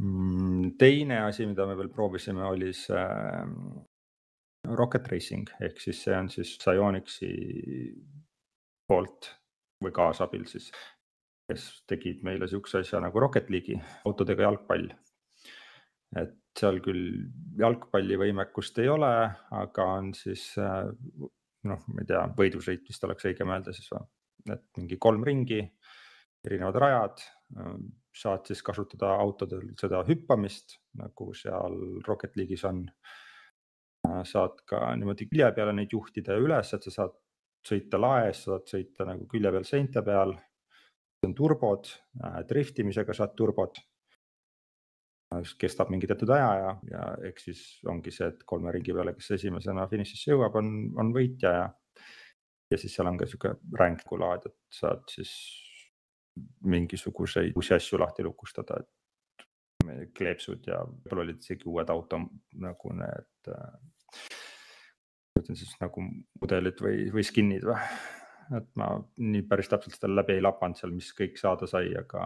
Mm, teine asi, mida me veel proovisime, oli see ähm, Rocket Racing ehk siis see on siis Psyonixi poolt või kaasabil siis, kes tegid meile sihukese asja nagu Rocket League'i, autodega jalgpall. et seal küll jalgpallivõimekust ei ole, aga on siis äh, noh, ma ei tea, võidusõit vist oleks õigem öelda siis, et mingi kolm ringi, erinevad rajad. Äh, saad siis kasutada autodel seda hüppamist nagu seal Rocket League'is on. Äh, saad ka niimoodi külje peale neid juhtida ja üles, et sa saad sõita laes, saad sõita nagu külje peal seinte peal. on turbod, driftimisega saad turbod kestab mingi teatud aja ja, ja eks siis ongi see, et kolme ringi peale, kes esimesena finišisse jõuab, on, on võitja ja. ja siis seal on ka sihuke ränkku laad, et saad siis mingisuguseid uusi asju lahti lukustada, et kleepsud ja võib-olla olid isegi uued auto nagu need äh,. ütlen siis nagu mudelid või, või skin'id või, et ma nii päris täpselt seda läbi ei lapanud seal, mis kõik saada sai, aga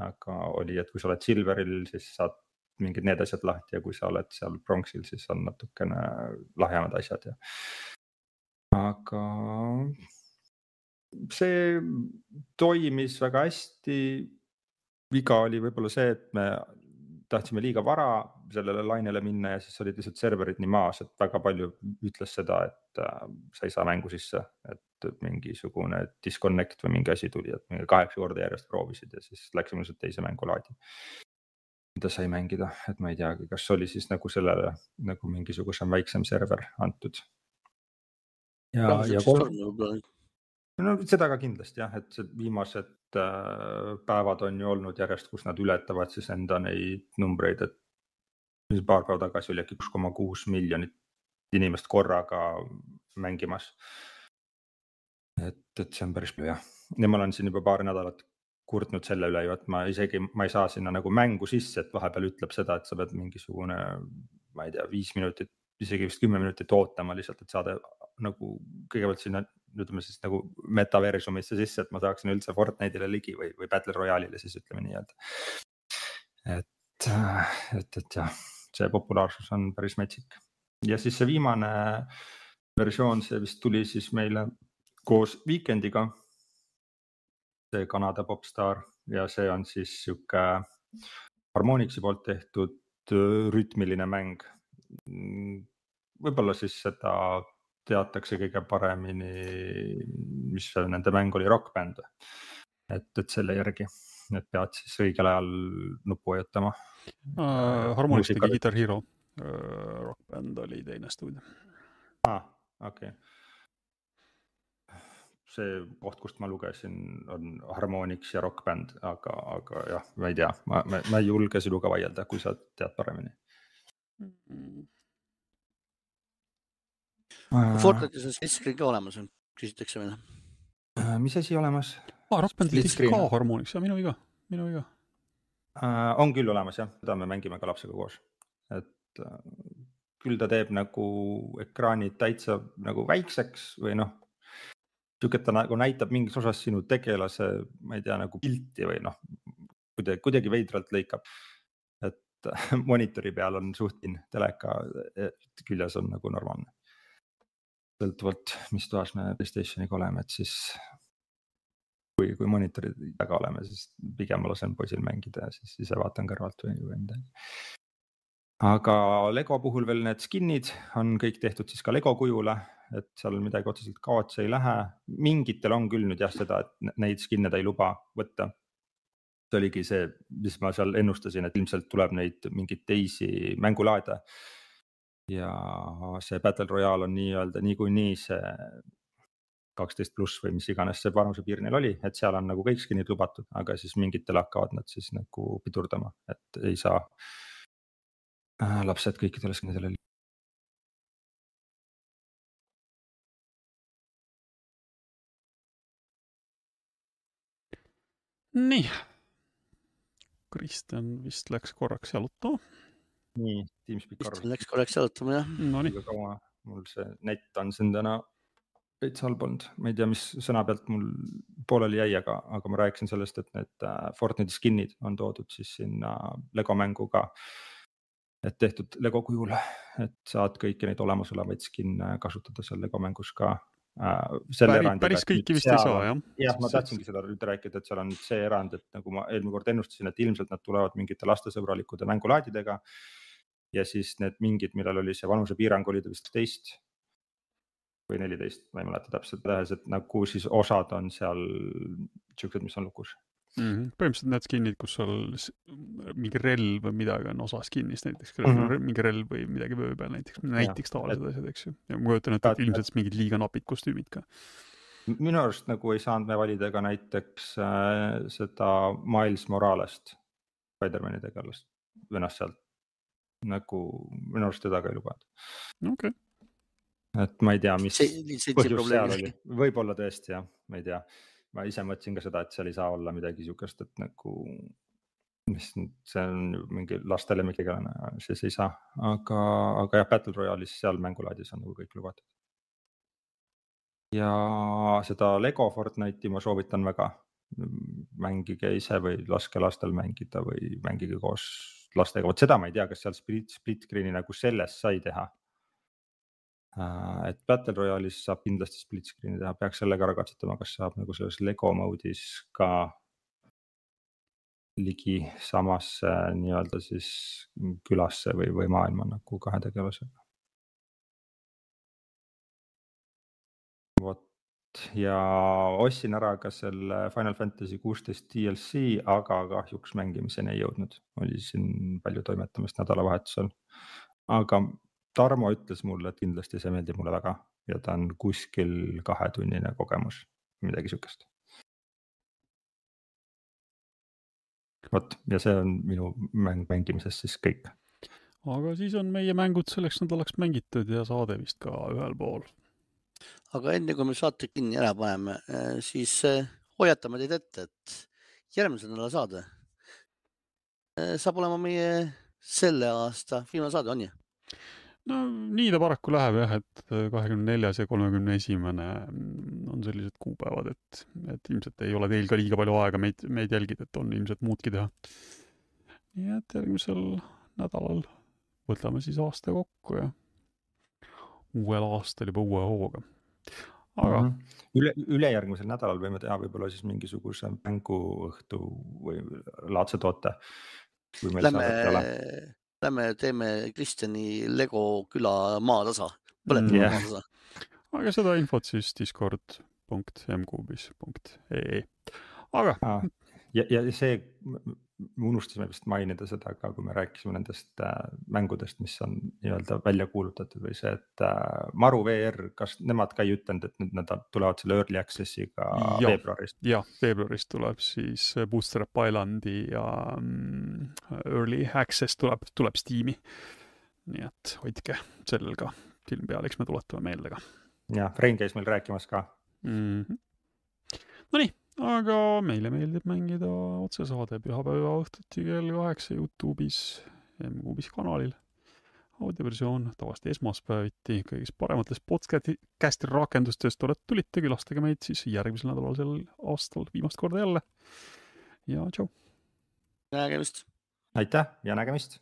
aga oli, et kui sa oled Silveril, siis saad mingid need asjad lahti ja kui sa oled seal Bronxil, siis on natukene lahjemad asjad ja. aga see toimis väga hästi. viga oli võib-olla see, et me tahtsime liiga vara sellele lainele minna ja siis olid lihtsalt serverid nii maas, et väga palju ütles seda, et äh, sa ei saa mängu sisse, et mingisugune disconnect või mingi asi tuli, et mingi kaheksa korda järjest proovisid ja siis läksime lihtsalt teise mängulaadi. mida sai mängida, et ma ei teagi, kas oli siis nagu sellele nagu mingisugusem väiksem server antud. ja, ja kolm no seda ka kindlasti jah, et viimased äh, päevad on ju olnud järjest, kus nad ületavad siis enda neid numbreid, et paar päeva tagasi oli äkki üks koma kuus miljonit inimest korraga mängimas. Et, et see on päris palju jah, ja ma olen siin juba paar nädalat kurtnud selle üle ju, et ma isegi, ma ei saa sinna nagu mängu sisse, et vahepeal ütleb seda, et sa pead mingisugune, ma ei tea, viis minutit, isegi vist kümme minutit ootama lihtsalt, et saada nagu kõigepealt sinna ütleme siis nagu metaversumisse sisse, et ma saaksin üldse Fortnite'ile ligi või, või Battle Royale'ile siis ütleme nii-öelda. et, et, et jah, see populaarsus on päris metsik ja siis see viimane versioon, see vist tuli siis meile koos Weekendiga. see Kanada popstaar ja see on siis sihuke Harmonixi poolt tehtud rütmiline mäng. võib-olla siis seda teatakse kõige paremini, mis nende mäng oli, Rock Band. et, et selle järgi, et pead siis õigel ajal nuppu vajutama uh,. Harmonix tegi Guitar Hero uh,, Rock Band oli teine stuudio. ah,, okei okay see koht, kust ma lugesin, on Harmonix ja Rock Band, aga, aga jah, ma ei tea, ma, ma, ma ei julge sinuga vaielda, kui sa tead paremini mm. -hmm. Fortnite'is on splitscreen ka olemas, küsitakse meile. Äh, mis asi olemas ah,? Rock Band tegi ka Harmonix, minu viga, minu viga uh,. on küll olemas jah, seda me mängime ka lapsega koos, et uh, küll ta teeb nagu ekraanid täitsa nagu väikseks või noh sihuke, et ta nagu näitab mingis osas sinu tegelase, ma ei tea, nagu pilti või noh, kuidagi, kuidagi veidralt lõikab. et monitori peal on suhtline, teleka küljes on nagu normaalne. sõltuvalt, mis toas me Playstationiga oleme, et siis kui, kui monitori taga oleme, siis pigem ma lasen poisil mängida ja siis ise vaatan kõrvalt või, või midagi. aga Lego puhul veel need skin'id on kõik tehtud siis ka Lego kujule et seal midagi otseselt kaotsi ei lähe. mingitel on küll nüüd jah seda, et neid skin'e ta ei luba võtta. see oligi see, mis ma seal ennustasin, et ilmselt tuleb neid mingeid teisi mängulaade. ja see Battle Royale on nii-öelda niikuinii see kaksteist pluss või mis iganes see vanusepiir neil oli, et seal on nagu kõik skin'id lubatud, aga siis mingitel hakkavad nad siis nagu pidurdama, et ei saa äh, lapsed kõikidele skin'idele nii. Kristjan vist läks korraks jalutama. nii, Teamspeak arvas. Läks korraks jalutama jah. Nonii. kaua mul see net on siin täna veits halb olnud, ma ei tea, mis sõna pealt mul pooleli jäi, aga, aga ma rääkisin sellest, et need äh, Fortnite'i skin'id on toodud siis sinna Lego mängu ka. et tehtud Lego kujul, et saad kõiki neid olemasolevaid skin'e kasutada seal Lego mängus ka Äh, päris, päris kõiki vist seal, ei saa jah. jah, ma tahtsingi seda nüüd rääkida, et seal on see erand, et nagu ma eelmine kord ennustasin, et ilmselt nad tulevad mingite lastesõbralikude mängulaadidega. ja siis need mingid, millel oli see vanusepiirang, oli ta vist teist või neliteist, ma ei mäleta täpselt, et nagu siis osad on seal siuksed, mis on lukus mm. -hmm. põhimõtteliselt need skin'id, kus sul mingi relv või midagi on osa skin'ist näiteks mm, -hmm. mingi relv või midagi vöö peal näiteks, näiteks tavalised asjad, eks ju. ja ma kujutan ette, et ilmselt mingid liiga napid kostüümid ka. minu arust nagu ei saanud me valida ka näiteks äh, seda Miles Moralest, Spider-man'i tegelast, vennast sealt. nagu minu arust teda ka ei lubatud. okei okay et ma ei tea, mis see, põhjus seal oli, võib-olla tõesti jah, ma ei tea ma ise mõtlesin ka seda, et seal ei saa olla midagi sihukest, et nagu, mis nüüd, see on mingi laste lemmiktegelane, siis ei saa, aga, aga jah, Battle Royale'is seal mängulaadis on nagu kõik lubatud. ja seda Lego Fortnite'i ma soovitan väga. mängige ise või laske lastel mängida või mängige koos lastega, vot seda ma ei tea, kas seal split, split screen'i nagu selles sai teha et Battle Royale'is saab kindlasti split screen'i teha, peaks sellega ära katsetama, kas saab nagu selles Lego mode'is ka ligi samasse nii-öelda siis külasse või, või maailma nagu kahe tegelasega. vot ja ostsin ära ka selle Final Fantasy kuusteist DLC, aga kahjuks mängimiseni ei jõudnud, oli siin palju toimetamist nädalavahetusel. aga Tarmo ütles mulle, et kindlasti see meeldib mulle väga ja ta on kuskil kahetunnine kogemus, midagi sihukest. vot ja see on minu mäng mängimisest siis kõik. aga siis on meie mängud selleks nädalaks mängitud ja saade vist ka ühel pool. aga enne kui me saate kinni ära paneme, eh, siis eh, hoiatame teid ette, et järgmise nädala saade eh, saab olema meie selle aasta viimane saade, on ju? No nii ta paraku läheb jah, et äh, kahekümne neljas ja kolmekümne esimene mm, on sellised kuupäevad, et, et ilmselt ei ole teil ka liiga palju aega meid, meid jälgida, et on ilmselt muudki teha. nii et järgmisel nädalal võtame siis aasta kokku ja uuel aastal juba uue hooga. aga mm. -hmm. üle, ülejärgmisel nädalal võime teha võib-olla siis mingisuguse mänguõhtu või laadse toote. Lähme, lähme teeme Kristjani Lego küla maatasa, põletame Mm, mm, jah. maatasa. aga seda infot siis discord.mkuubis.ee. aga Aa, ja, ja see, me unustasime vist mainida seda ka, kui me rääkisime nendest äh, mängudest, mis on nii-öelda välja kuulutatud või see, et äh, Maru VR, kas nemad ka ei ütelnud, et nüüd nad tulevad selle early access'iga Jah. veebruaris? jah, veebruaris tuleb siis Booster Up Islandi ja mm, Early Access tuleb, tuleb Steam'i. nii et hoidke sellel ka silm peal, eks me tuletame meelde ka jah, Rein käis meil rääkimas ka. mm. -hmm. Nonii, aga meile meeldib mängida otsesaade pühapäeva õhtuti kell kaheksa Youtube'is, M-Kuubis kanalil. audioversioon tavaliselt esmaspäeviti kõigis paremates podcast'i rakendustes, tulite, külastage meid siis järgmisel nädalal sel aastal viimast korda jälle. ja tšau. nägemist. aitäh ja nägemist